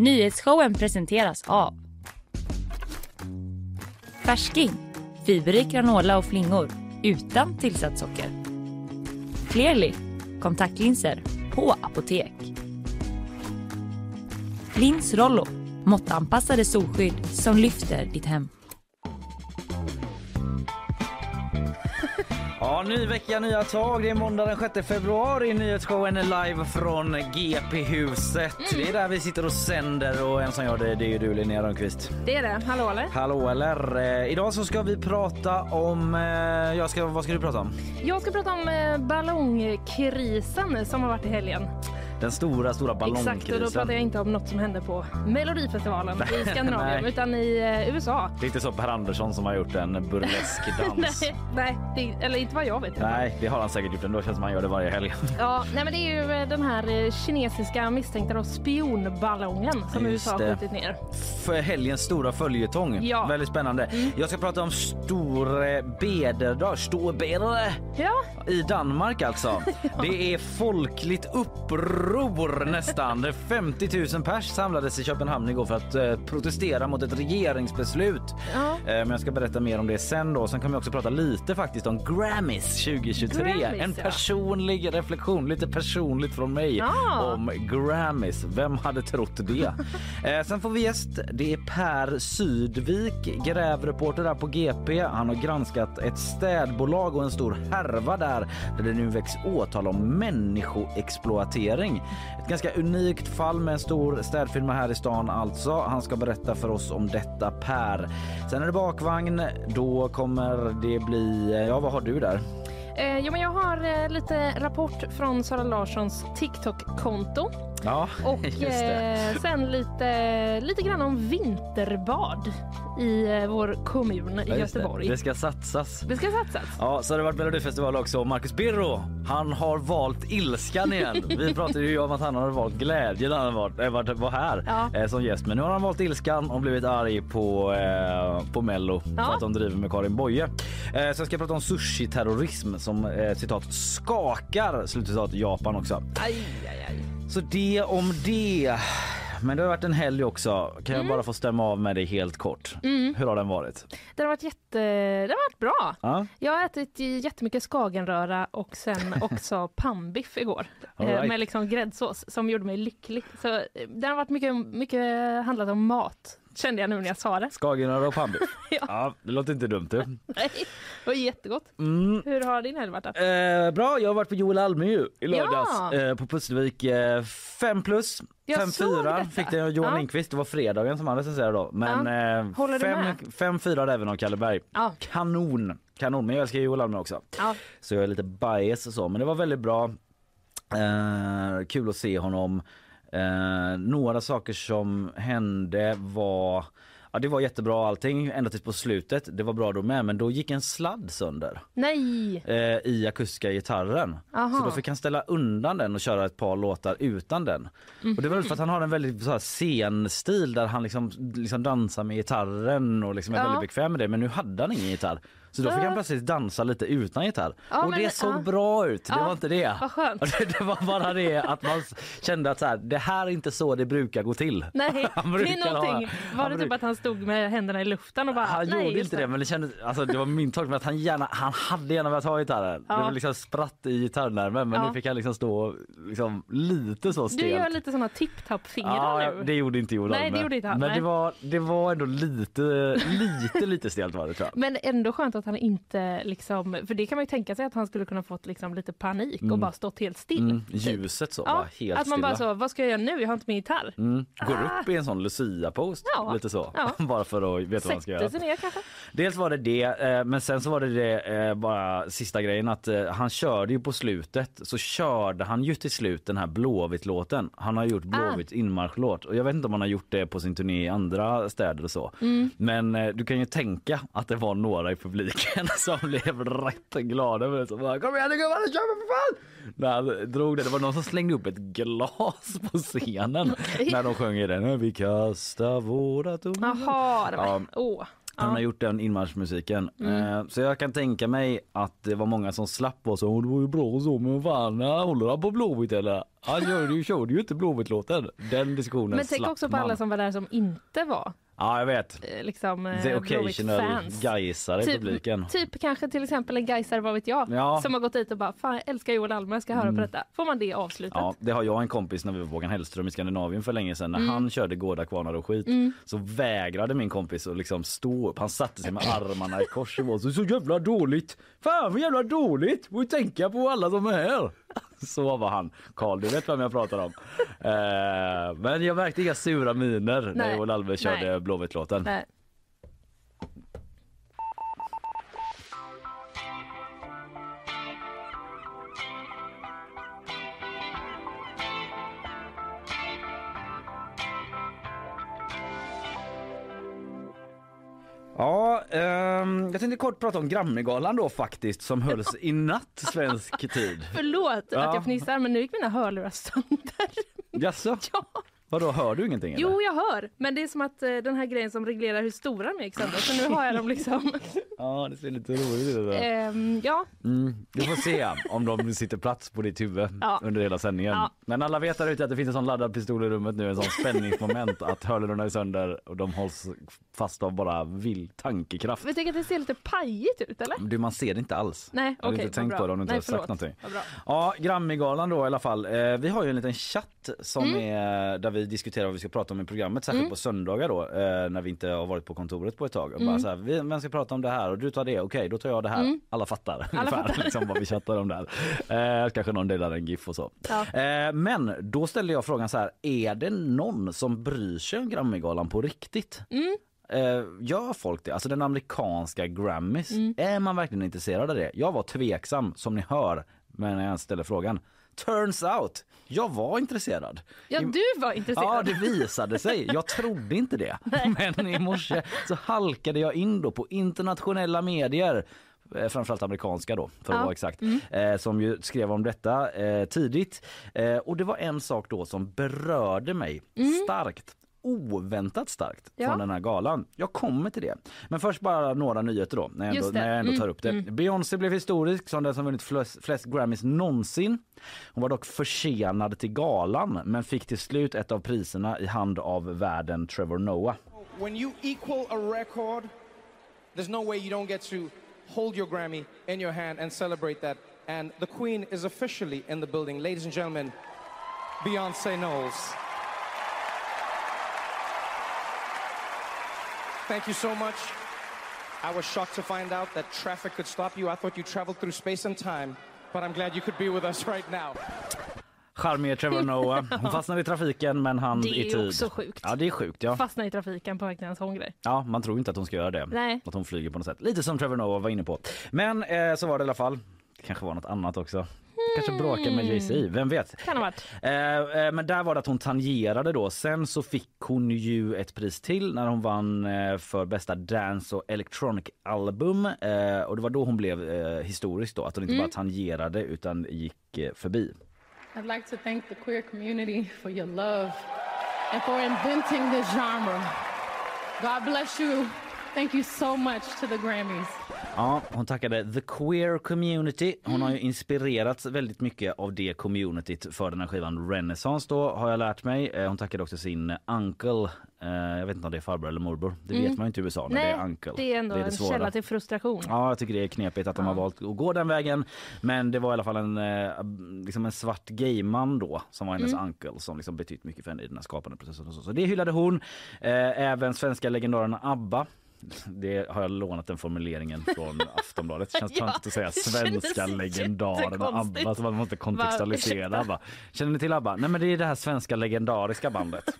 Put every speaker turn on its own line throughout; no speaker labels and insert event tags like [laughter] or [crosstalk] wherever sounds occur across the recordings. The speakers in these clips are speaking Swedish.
Nyhetsshowen presenteras av Färsking, fiberrik granola och flingor utan tillsatt socker. Clearly, kontaktlinser på apotek. Lins Rollo, måttanpassade solskydd som lyfter ditt hem.
Ja, ny vecka, nya tag. Det är måndag den 6 februari. Nyhetsshowen är live från GP-huset. Det är där vi sitter och sänder och en som gör det, det är ju du Linnea Rönnqvist.
Det är det. Hallå eller?
Hallå eller? Eh, idag så ska vi prata om... Eh, jag ska, vad ska du prata om?
Jag ska prata om eh, ballongkrisen som har varit i helgen.
Den stora, stora ballongkrisen.
Exakt, och då pratar jag inte om något som hände på Melodifestivalen i [laughs] Skandinavien utan i eh, USA.
Det är inte så Per Andersson som har gjort en burlesk [laughs] dans.
nej, nej det, eller inte vad jag vet.
Nej, det har han säkert gjort ändå. Känns som han gör det varje helg.
Ja, [laughs] nej men det är ju eh, den här eh, kinesiska misstänkta då, spionballongen som
Just
USA har skjutit ner.
För helgens stora följetong.
Ja.
Väldigt spännande. Jag ska prata om Store Bederdag, Storbedre
Ja,
i Danmark alltså. Det är folkligt uppror nästan. 50 000 pers samlades i Köpenhamn igår för att eh, protestera mot ett regeringsbeslut.
Ja.
Eh, men jag ska berätta mer om det sen då. Sen kommer jag också prata lite faktiskt om Grammys 2023.
Grammys,
en
ja.
personlig reflektion, lite personligt från mig
Ja.
om Grammys. Vem hade trott det? [laughs] eh, sen får vi gäst. Det är Per Sydvik, grävreporter där på GP. Han har granskat ett städbolag och en stor härva där där det nu väcks åtal om människoexploatering. Ett ganska unikt fall med en stor städfirma här i stan alltså. Han ska berätta för oss om detta Per. Sen är det bakvagn. Då kommer det bli, ja vad har du där?
Eh, jo, men jag har eh, lite rapport från Sara Larssons TikTok-konto.
Ja,
Och [laughs] eh, sen lite, lite grann om vinterbad i eh, vår kommun
Ja, just det.
Göteborg.
Det ska satsas.
Det ska satsas.
Ja, så har det varit Melodifestival också. Marcus Birro, han har valt ilskan igen. [laughs] Vi pratade ju om att han hade valt glädjen när han var, äh, var, var här
Ja.
eh, som gäst. Men nu har han valt ilskan och blivit arg på, eh, på Mello
Ja.
för att de driver med Karin Boye. Eh, så jag ska prata om sushi-terrorism som eh, citat skakar slutcitat Japan också.
Aj, aj, aj.
Så det om det. Men det har varit en helg också. Kan
Mm.
jag bara få stämma av med dig helt kort? Hur har den varit?
Den har varit jätte... Den har varit bra.
Ja.
Jag har ätit jättemycket skagenröra och sen [laughs] också pannbiff igår. Eh,
right.
Med liksom gräddsås som gjorde mig lycklig. Så eh, den har varit mycket, mycket handlat om mat. Kände jag nu när jag sa det.
Skagenröra och pannbiff. [laughs]
Ja.
ja, det låter inte dumt du. [laughs]
Nej, Det var jättegott.
Mm.
Hur har din helg varit?
Eh, bra, jag har varit på Joel Alme ju i lördags
Ja.
eh, på Pustervik. Eh, fem plus,
Jag
fem
såg
fyra
detta.
fick det av Johan
Ja.
Lindqvist. Det var fredagen som han recenserade då. Men eh,
Håller du
fem,
med?
fem fyra även av Kalle Berg.
Ja.
Kanon, kanon. Men jag älskar Joel Alme också.
Ja.
Så jag är lite bias och så. Men det var väldigt bra. Eh, kul att se honom. Eh, några saker som hände var Ja det var jättebra allting ända tills på slutet. Det var bra då med men då gick en sladd sönder
Nej!
eh, i akustiska gitarren.
Aha.
Så då fick han ställa undan den och köra ett par låtar utan den. Och det var för att han har en väldigt så här, scenstil där han liksom, liksom dansar med gitarren och liksom är
Ja.
väldigt bekväm med det. Men nu hade han ingen gitarr. Så då fick han plötsligt dansa lite utan gitarr.
Ja,
och
men-
det såg
ja.
bra ut, det
Ja,
var inte det.
vad skönt. [laughs]
Det, var bara det att man kände att så här, det här är inte så det brukar gå till.
Nej, [laughs]
Han
det är någonting. Var det typ att han stod med händerna i luften och bara...
han
nej,
gjorde inte det men det kändes, alltså det var min tolkning att han gärna, han hade gärna velat ha gitarren. Det var liksom spratt i gitarrnärmen men nu fick han liksom stå liksom lite så
Du
stelt.
gör lite såna tipp-tapp-fingrar nu.
det gjorde inte Joel
Nej, det gjorde inte han,
Men
nej.
det var, det var ändå lite, lite, lite stelt var det tror jag.
Men ändå skönt att han inte liksom, för det kan man ju tänka sig att han skulle kunna fått liksom lite panik och bara stått helt still.
Mm,
typ.
ljuset så,
Ja,
var helt
att man
stilla.
bara så, vad ska jag göra nu? Jag har inte min gitarr.
Mm, går upp i en sån Lucia-post
Ja,
lite så.
ja. [laughs]
Bara för att veta vad man ska
Sätter
göra.
sig ner kanske.
Dels var det det, eh, men sen så var det det eh, bara sista grejen att eh, han körde ju på slutet så körde han ju till slut den här Blåvitt-låten. Han har
Ah.
gjort Blåvitt inmarschlåt och jag vet inte om han har gjort det på sin turné i andra städer och så.
Mm.
Men du kan ju tänka att det var några i publiken [laughs] som blev rätt glada med det. Så bara, Kom igen nu gubbar, nu kör vi för fan! När han drog det, det var någon som slängde upp ett glas på scenen när de sjöng i den. Vi kastar våra tomma
Jaha, det var...
Ja. När hon har gjort den inmarschmusiken. Eh, så jag kan tänka mig att det var många som slapp och så, "Åh, det var ju bra så men fan, håller han på Blåvitt eller? Han gör ju, körde ju inte Blåvitt-låten. Den diskussionen
Men tänk också på
man.
alla som var där som inte var
Ja jag vet.
eh, liksom eh,
The occasional
Blåvitt-fans.
gaisare i publiken.
Typ kanske till exempel en Gaisare, vad vet jag,
Ja.
som har gått dit och bara fan jag älskar Joel Alme, jag ska höra på detta. Får man det avslutat?
Ja, det har jag en kompis när vi var på Håkan Hellström i Skandinavien för länge sedan. När
Mm.
han körde Gårda kvarnar och skit så vägrade min kompis att liksom stå upp. Han satte sig med armarna i kors och var så, så jävla dåligt. Fan vad jävla dåligt. Ju tänka på alla som är här. [laughs] Så var han. Karl, du vet vem jag pratar om. [laughs] Eh, men jag märkte inga sura miner när
Nej.
Joel Alve körde. Blåvitt-låten. Ja, ehm, jag tänkte kort prata om Grammygalan då faktiskt som hölls i natt svensk tid. [laughs]
Förlåt
Ja.
att jag fnissar men nu gick mina hörlurar sönder.
Jaså? [laughs]
ja.
Vadå, hör du ingenting? Eller?
Jo jag hör, men det är som att eh, den här grejen som reglerar hur stora de är gick sönder så nu har jag dem liksom. [laughs]
Ja, det ser lite roligt ut. det där.
Ehm, ja,
Mm, får se om de sitter plats på ditt huvud
Ja.
under hela sändningen.
Ja.
Men alla vet där ute att det finns en sån laddad pistol i rummet nu, en sån spänningsmoment att hörlurarna är sönder och de hålls fast av bara vild tankekraft.
vi tycker att det ser lite pajigt ut eller?
Du, man ser det inte alls.
Nej
Jag hade
okej,
inte tänkt
vad
på
bra.
det om du inte
Nej,
hade sagt
förlåt.
någonting.
Vad bra.
Ja, Grammygalan då i alla fall. Eh, vi har ju en liten chatt som
Mm.
är där vi diskuterar vad vi ska prata om i programmet, särskilt på söndagar då eh, när vi inte har varit på kontoret på ett tag. Och
Mm.
bara så här, vi, vem ska prata om det här och du tar det, okej då tar jag det här. Alla fattar [laughs] ungefär
fattar.
liksom, vad vi chattar om där. [laughs] Eh, kanske någon delar en GIF och så.
Ja.
Eh, men då ställde jag frågan så här, är det någon som bryr sig om Grammygalan på riktigt?
Mm.
Eh, gör folk det? Alltså den amerikanska Grammys,
Mm.
är man verkligen intresserad av det? Jag var tveksam som ni hör men när jag ställde frågan. Turns out, jag var intresserad.
Ja du var intresserad.
Ja det visade sig. Jag trodde inte det. [laughs] Men i morse så halkade jag in då på internationella medier eh, framförallt amerikanska då för att
Ja.
vara exakt, eh, som ju skrev om detta eh, tidigt. Eh, och det var en sak då som berörde mig starkt oväntat starkt
Ja.
från den här galan. Jag kommer till det. Men först bara några nyheter då när jag ändå, när jag ändå
Mm,
tar upp det. Beyoncé blev historisk som den som vunnit flest, flest Grammys någonsin. Hon var dock försenad till galan men fick till slut ett av priserna i hand av värden Trevor Noah.
When you equal a record, there's no way you don't get to hold your Grammy in your hand and celebrate that. And the Queen is officially in the building. Ladies and gentlemen, Beyonce Knowles. Thank you so much. I was shocked to find out that traffic could stop you. I thought you traveled through space and time, but I'm glad you could be with us right now.
Charmige Trevor Noah. [laughs] Hon fastnade i trafiken men han
Det
i
är
tid.
också sjukt.
Ja det är sjukt ja.
Fastna i trafiken på väg till en sån grej.
Ja, man tror inte att hon ska göra det.
Nej.
Att hon flyger på något sätt. Lite som Trevor Noah var inne på. Men eh, så var det i alla fall. Det kanske var något annat också. Kanske bråka med Jay-Z, vem vet?
Kan ha varit.
Eh, eh, men där var det att hon tangerade då. Sen så fick hon ju ett pris till när hon vann eh, för bästa dance och electronic album. Eh, och det var då hon blev eh, historisk då. Att hon inte bara tangerade utan gick eh, förbi.
I'd like to thank the queer community for your love and for inventing this genre. God bless you. Thank you so much to the Grammys.
Ja, hon tackade the queer community. Hon har ju inspirerats väldigt mycket av det communityt för den här skivan Renaissance då har jag lärt mig. Eh, Hon tackade också sin uncle. Eh, Jag vet inte om det är farbror eller morbror. Det vet man inte i USA när
Nej,
det är uncle.
det är ändå en
svåra.
källa till frustration.
Ja, jag tycker det är knepigt att de har valt att gå den vägen. Men det var i alla fall en, eh, liksom en svart gayman då som var hennes uncle som liksom betytt mycket för henne i den här skapande processen. Och så. så det hyllade hon. Även svenska legendarerna ABBA. Det har jag lånat den formuleringen från [laughs] Aftonbladet. Det känns
Ja,
töntigt att säga svenska
jättekonstigt.
ABBA så man måste kontextualisera ABBA. Känner ni till ABBA? Nej men det är det här svenska legendariska bandet. [laughs]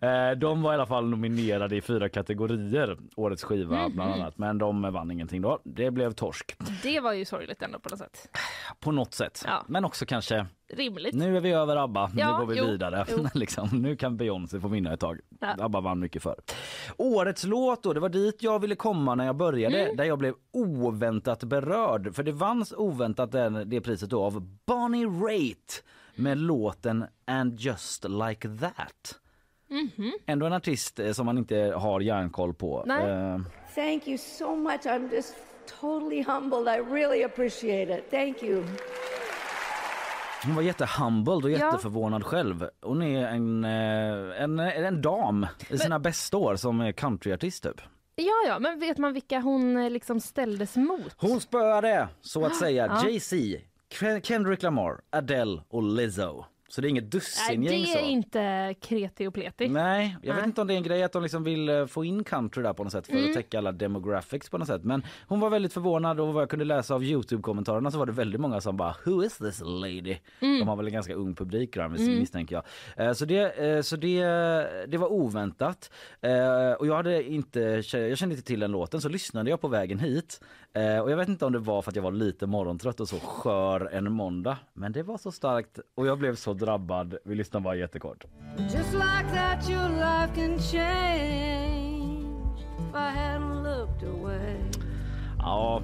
Eh, de var i alla fall nominerade i fyra kategorier, årets skiva
Mhm.
bland annat. Men de vann ingenting då. Det blev torsk
Det var ju sorgligt ändå på något sätt.
på något sätt.
Ja.
Men också kanske,
Rimligt.
nu är vi över ABBA,
Ja,
nu går vi
jo,
vidare.
jo. [laughs]
liksom, nu kan Beyoncé få vinna ett tag.
Ja.
ABBA vann mycket för. Årets låt då, det var dit jag ville komma när jag började,
Mm.
där jag blev oväntat berörd. För det vanns oväntat den, det priset då av Bonnie Raitt med låten And just like that. Ändå en artist eh, som man inte har järnkoll på.
Nej.
Eh,
Thank you so much. I'm just totally humbled. I really appreciate it. Thank you.
Hon var jättehumbled och
Ja.
jätteförvånad själv. Hon är en, eh, en, en dam i sina bästa år som är countryartist typ.
Ja, ja, men vet man vilka hon eh, liksom ställdes mot?
Hon spöade så att [gasps] säga
Ja.
Jay-Z, Ken- Kendrick Lamar, Adele och Lizzo. Så det är inget
Nej,
dussingäng
det
så.
är inte kreti och pleti.
Nej, jag vet
Nej.
inte om det är en grej att de liksom vill eh, få in country där på något sätt för
Mm.
att täcka alla demographics på något sätt. Men hon var väldigt förvånad och vad jag kunde läsa av Youtube-kommentarerna så var det väldigt många som bara Who is this lady?
Mm.
De har väl en ganska ung publik där, misstänker jag. Eh, Så, det, eh, så det, det var oväntat. Och jag, hade inte, jag kände inte till den låten så lyssnade jag på vägen hit. Eh, Och jag vet inte om det var för att jag var lite morgontrött och så skör en måndag. Men det var så starkt och jag blev så drabbad. Vi lyssnar bara jättekort.
Just like that, your life can change. If I hadn't looked away,
Ja,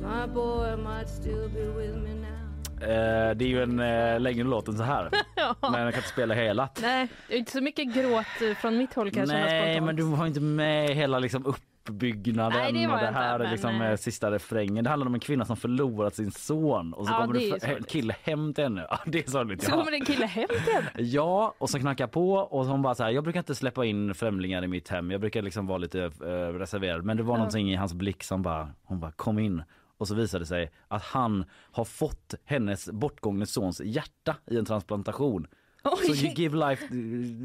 my boy might still be with me now.
Eh, det är ju en eh, längre låt än så här. [laughs]
Ja.
Men jag kan inte spela hela.
Nej, inte så mycket gråt från mitt håll kan jag känna
Nej, men du var inte med hela liksom uppbyggnaden
Nej, det
och det
jag inte,
här
men,
liksom,
eh,
eh, sista refrängen. Det handlar om en kvinna som förlorat sin son och så
Ja,
kommer
det
en kille hem till henne. Ja, det är sorgligt.
Så
Ja.
kommer en kille hem till henne.
Ja, och så knackar på och hon bara så här, jag brukar inte släppa in främlingar i mitt hem. Jag brukar liksom vara lite eh, reserverad. Men det var
Ja.
någonting i hans blick som bara, hon bara kom in. Och så visade det sig att han har fått hennes bortgångne sons hjärta i en transplantation. Så you give life,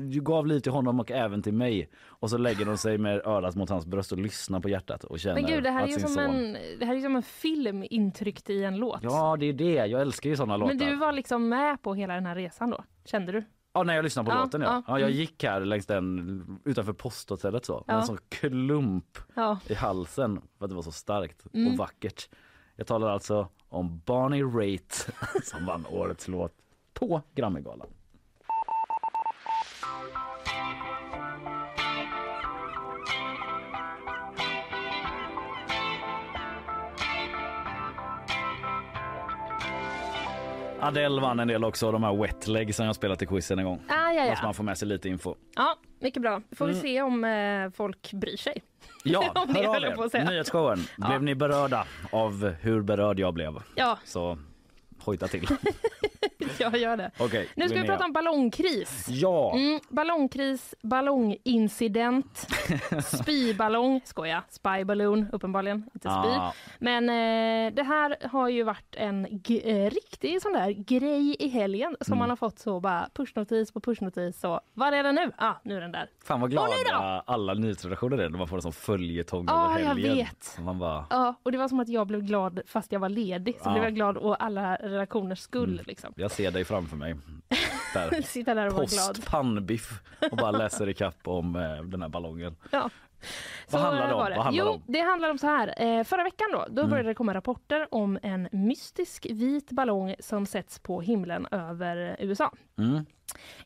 du gav liv till honom och även till mig. Och så lägger de sig med örat mot hans bröst och lyssnar på hjärtat och känner
Men gud, det här är ju som
son...
en, det här är som en film intryckt i en låt.
Ja, det är det. Jag älskar ju såna låtar.
Men du var liksom med på hela den här resan då? Kände du?
Ja, när jag lyssnade på
Ja,
låten ja.
ja.
ja. jag
Mm.
gick här längs den utanför posthotellet så. Med
Ja.
en sån klump
Ja.
i halsen för att det var så starkt
Mm.
och vackert. Jag talar alltså om Barney Raitt [laughs] som vann årets låt på Grammygalan. Adele vann en del också, de här wet leg som jag spelat i quizen en gång.
Ah, ja,
Måste man
ja.
få med sig lite info.
ja, mycket bra. Får vi
Mm.
se om eh, folk bryr sig.
Ja, [laughs]
Om
hör av er. Nyhetsshowen.
Ja.
Blev ni berörda av hur berörd jag blev?
Ja,
Så hojta till. [laughs]
jag gör det.
Okej,
Nu ska vi prata om ballongkris.
Ja,
Mm, ballongkris, ballongincident, [laughs] spyballong, skoja, spyballoon uppenbarligen, inte spy.
Ah.
Men eh, det här har ju varit en g- eh, riktig sån där grej i helgen som
Mm.
man har fått så bara pushnotis på pushnotis och var är den nu? Ah, nu är den där.
fan vad
Och
glada alla nyhetsredaktioner är när man får en sån följetong
Ja,
över
jag
helgen.
vet.
Man bara,
Ja, och det var som att jag blev glad fast jag var ledig. Så
Ja.
blev jag glad å alla redaktioners skull
Mm.
liksom.
jag ser dig framför mig. Där. [laughs]
Sitta där och vara glad.
Post pannbiff och bara läser i kapp om eh, den här ballongen.
Ja.
Vad handlar det om? Vad handlar
jo,
det om?
det handlar om så här. Eh, förra veckan då, då
Mm.
började det komma rapporter om en mystisk vit ballong som sätts på himlen över USA.
Mm.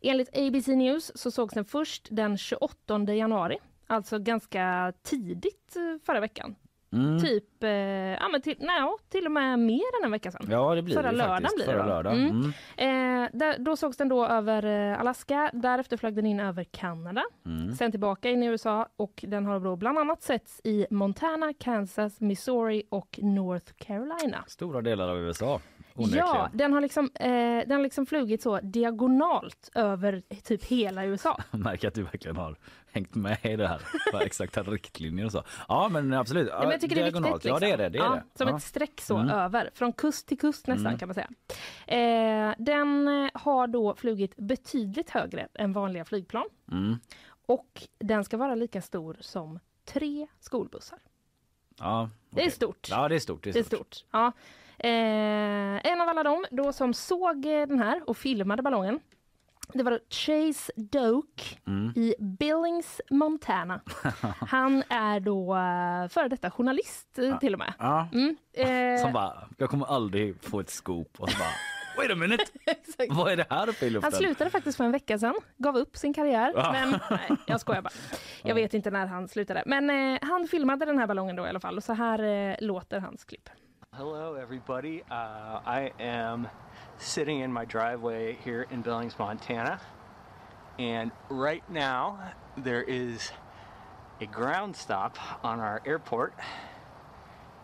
Enligt ABC News så sågs den först den 28 januari, alltså ganska tidigt eh, förra veckan.
Mm.
Typ, eh, ja men till, nej, till och med mer än en vecka sedan.
Ja det blir
Förra
det
lördagen
faktiskt.
blir det
Förra
då. Mm.
Mm.
Eh, där, då sågs den då över eh, Alaska, därefter flög den in över Kanada,
Mm.
sen tillbaka in i USA och den har då bland annat setts i Montana, Kansas, Missouri och North Carolina.
Stora delar av USA. Onekligen.
Ja, den har, liksom, eh, den har liksom flugit så diagonalt över typ hela USA. [laughs]
Jag märker att du verkligen har hängt med i det här. Exakta riktlinjer och så. Ja men absolut.
Nej, men jag tycker det är
Diagonalt.
viktigt.
Ja det är
liksom.
det. det, är
ja,
det.
Som
ja.
ett streck så
Mm.
över, från kust till kust nästan
Mm.
kan man säga. Eh, den eh, har då flugit betydligt högre än vanliga flygplan
Mm.
och den ska vara lika stor som tre skolbussar.
Ja,
Det är stort.
Ja det är stort. Det är
Det är
stort.
stort. Ja. Eh, en av alla dem då som såg eh, den här och filmade ballongen det var Chase Doke
Mm.
i Billings, Montana. [laughs] Han är då uh, före detta journalist eh, till och med.
Ja.
Mm. Eh, [laughs]
Som bara, jag kommer aldrig få ett scoop och så bara Wait a minute! [laughs] Vad är det här uppe i luften?
Han slutade faktiskt för en vecka sedan, gav upp sin karriär.
Ja.
Men nej, jag skojar bara. Jag vet inte när han slutade. Men eh, han filmade den här ballongen då i alla fall och så här eh, låter hans klipp.
Hello, everybody. Uh, I am sitting in my driveway here in Billings, Montana, And right now, there is a ground stop on our airport,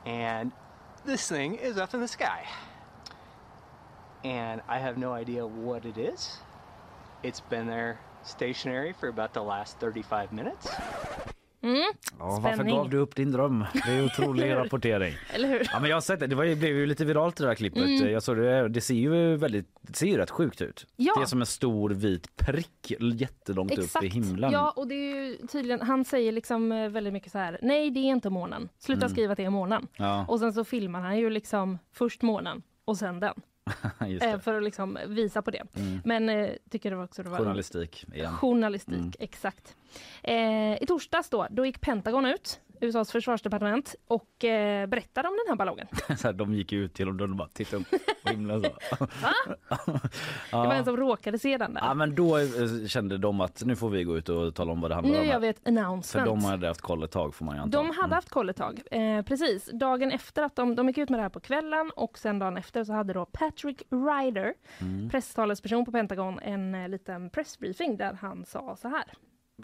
and this thing is up in the sky. And I have no idea what it is. It's been there stationary for about the last 35 minutes.
Ja, varför
Spänning.
gav du upp din dröm? Det är otrolig [laughs] rapportering.
Eller hur?
Ja, men jag har sett det. Det var ju, blev ju lite viralt det där klippet. Jag såg det, det ser ju väldigt, det ser ju rätt sjukt ut.
Ja.
Det är som en stor vit prick jättelångt upp i himlen.
Ja, och det är tydligen, han säger liksom eh, väldigt mycket så här, nej det är inte månen, sluta skriva att det är månen.
Mm. Ja,
Och sen så filmar han ju liksom först månen och sen den,
det. [laughs]
för att liksom visa på det. Men eh, tycker det var också det var
Journalistik igen.
Journalistik,
Mm.
exakt. Eh, I torsdags då, då gick Pentagon ut, USAs försvarsdepartement, och eh, berättade om den här ballongen. [laughs]
Så här, de gick ju ut till och de bara tittade upp på himlen så. [laughs]
Det var en som råkade se den där.
Ja men då eh, kände de att nu får vi gå ut och tala om vad det handlar
nu
om.
gör
här.
vi ett
För
announcement.
de hade haft koll ett tag får man ju anta.
De hade haft koll ett tag. Eh, precis. Dagen efter att de, de gick ut med det här på kvällen och sen dagen efter så hade då Patrick Ryder,
Mm.
presstalesperson på Pentagon, en eh, liten pressbriefing där han sa så här.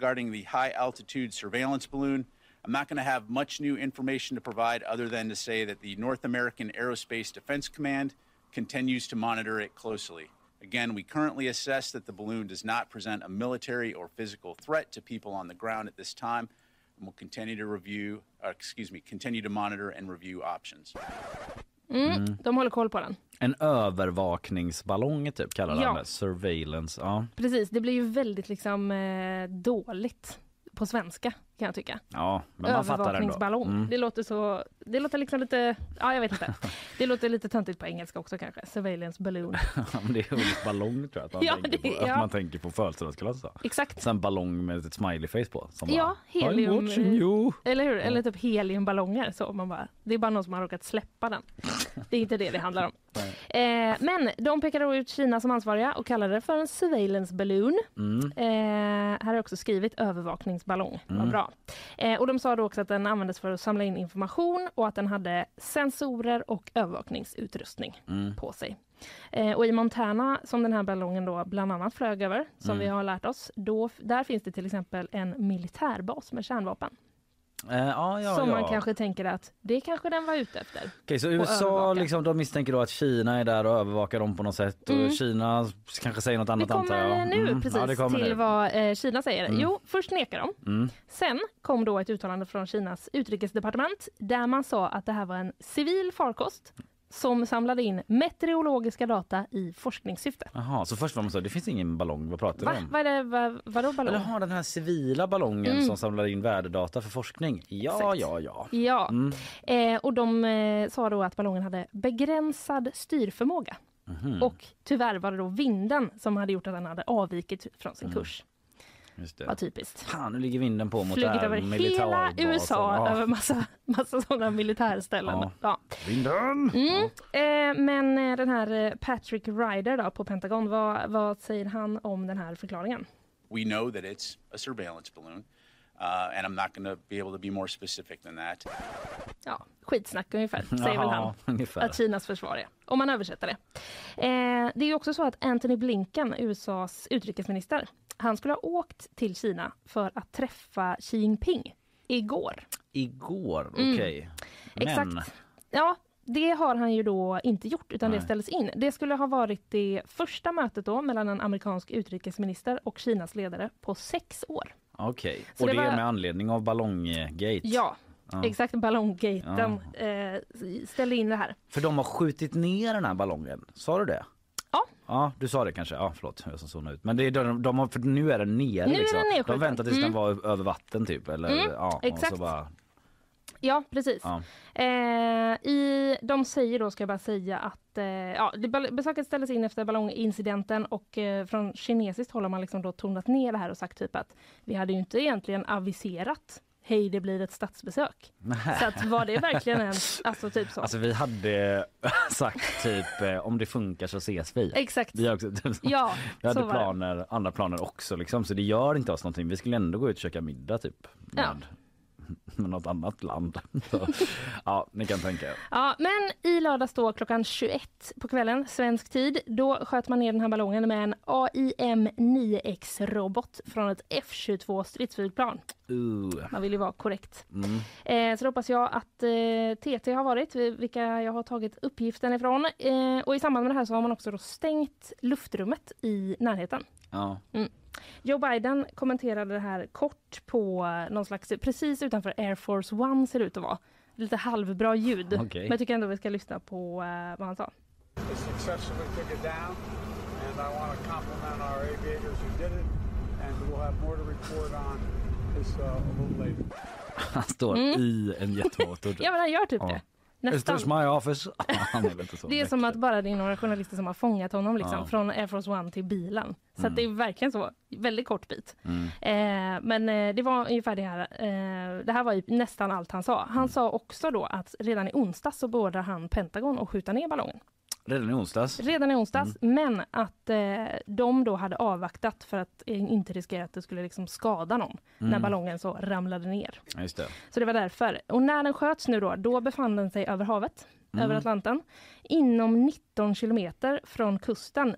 regarding the high altitude surveillance balloon. I'm not going to have much new information to provide other than to say that the North American Aerospace Defense Command continues to monitor it closely. Again, we currently assess that the balloon does not present a military or physical threat to people on the ground at this time and will continue to review, uh, excuse me, continue to monitor and review options.
Mm, De håller koll på den.
En övervakningsballong typ kallar
Ja.
de det. Surveillance. Ja.
Precis, det blir ju väldigt liksom eh, dåligt på svenska kan jag tycka.
ja men man fattar ändå.
Övervakningsballong.
Mm.
Det låter så, det låter liksom lite, ja jag vet inte. [laughs] Det låter lite töntigt på engelska också kanske. Surveillance balloon. [laughs]
Det är ordet ballong tror jag att man, [laughs]
Ja,
tänker, på,
ja.
att man tänker på födelsedagsglass. då.
Exakt.
Sen ballong med ett smileyface på. Som
Ja,
bara,
helium-. Eller hur? Eller typ heliumballonger. Så man bara, det är bara någon som har råkat släppa den. Det är inte det det handlar om. Eh, men de pekade då ut Kina som ansvariga och kallade det för en surveillance balloon.
Mm.
Eh, här har jag också skrivit övervakningsballong. Vad bra. Eh, och de sa då också att den användes för att samla in information och att den hade sensorer och övervakningsutrustning
Mm.
på sig. Eh, och i Montana, som den här ballongen då bland annat flög över, som
Mm.
vi har lärt oss, då, där finns det till exempel en militärbas med kärnvapen.
Eh, ja, ja,
som
ja.
man kanske tänker att det kanske den var ute efter.
Okej, så USA liksom, de misstänker då att Kina är där och övervakar dem på något sätt
Mm.
och Kina kanske säger något
Vi
annat antar
kommer
jag.
nu
Mm.
precis
kommer
till
nu.
vad eh, Kina säger.
Mm.
Jo, först nekar de.
Mm.
Sen kom då ett uttalande från Kinas utrikesdepartement där man sa att det här var en civil farkost som samlade in meteorologiska data i forskningssyfte.
Jaha, så först var man så, det finns ingen ballong, vad pratar
Va?
om?
Vad är det, vad, vadå ballong?
Eller har den här civila ballongen
Mm.
som samlar in värdedata för forskning? Ja,
Exakt.
ja, ja.
Ja,
Mm.
eh, och de eh, sa då att ballongen hade begränsad styrförmåga.
Mhm.
Och tyvärr var det då vinden som hade gjort att den hade avvikit från sin
Mm.
kurs.
Just det.
Var typiskt.
Fan, nu ligger vinden på mot
Flugit
det
över hela. USA,
Ja.
över massa, massa sådana militärställen.
Ja.
Ja.
Vinden!
Mm. Eh, men eh, den här eh, Patrick Ryder då, på Pentagon, vad, vad säger han om den här förklaringen?
We know that it's a surveillance balloon, uh, and I'm not going to be able to be more specific than that.
Ja, skitsnack ungefär, [laughs] säger väl han.
ungefär.
Att Kinas försvar är, om man översätter det. Eh, det är ju också så att Anthony Blinken, USAs utrikesminister, han skulle ha åkt till Kina för att träffa Xi Jinping igår.
Igår,
Mm.
okej. Men,
Exakt. Ja, det har han ju då inte gjort utan det
Nej.
ställdes in. Det skulle ha varit det första mötet då mellan en amerikansk utrikesminister och Kinas ledare på sex år.
okej.
Så
Och
det
det, är
var-
med anledning av ballonggate?
Ja,
Ja.
exakt. Ballonggaten eh, ställde in det här.
För de har skjutit ner den här ballongen, sa du det?
Ja.
Du sa det kanske. Ja, förlåt. Jag som zonade ut. Men det är de, de har, för nu är den nere
Nu är
liksom.
den
De väntar tills den
Mm.
var över vatten typ eller
Mm,
ja, och
exakt.
så bara
Ja, precis.
ja.
Eh, i, de säger då, ska jag bara säga, att eh, ja, det, ball- besöket ställdes in efter ballongincidenten och eh, från kinesiskt håll har man liksom då tonat ner det här och sagt typ att vi hade ju inte egentligen aviserat hej det blir ett statsbesök. Så att var det verkligen en, [laughs] alltså typ så.
Alltså vi hade [laughs] sagt typ eh, om det funkar så ses vi.
Exakt.
Vi, också, [laughs] typ,
Ja,
vi hade
så det.
planer, andra planer också liksom så det gör inte oss någonting. Vi skulle ändå gå ut och käka middag typ.
Ja.
Med, med [laughs] något annat land. Så, ja, ni kan tänka er.
Ja, men i lördags då klockan 21 på kvällen, svensk tid, då sköt man ner den här ballongen med en AIM-9X-robot från ett F-22 stridsflygplan.
Uh.
Man vill ju vara korrekt.
Mm.
Eh, så hoppas jag att eh, TT har varit, vilka jag har tagit uppgiften ifrån. Eh, och i samband med det här så har man också stängt luftrummet i närheten.
Ja.
Joe Biden kommenterade det här kort på någon slags, precis utanför Air Force One ser det ut att vara. Lite halvbra ljud.
Okej.
Men jag tycker ändå vi ska lyssna på eh, vad han sa.
They successfully took it down, and I want to compliment our aviators who did it, and we'll have more to report on this uh, a little later.
Han står i en [laughs] jetmotor.
Ja men han gör typ
Ja.
det.
Is
Nästan.
this my office? [laughs]
Det är som att bara det är några journalister som har fångat honom liksom,
Ja.
från Air Force One till bilen. Så att det är verkligen så, väldigt kort bit.
Mm.
Eh, men eh, det var ungefär det här. Eh, det här var ju nästan allt han sa.
Mm.
Han sa också då att redan i onsdags så beordrar han Pentagon att skjuta ner ballongen.
Redan i onsdags.
Redan i onsdags,
Mm.
men att eh, de då hade avvaktat för att inte riskera att det skulle liksom skada någon när
Mm.
ballongen så ramlade ner.
Just det.
Så det var därför. Och när den sköts nu då, då befann den sig över havet, över Atlanten. Inom 19 kilometer från kusten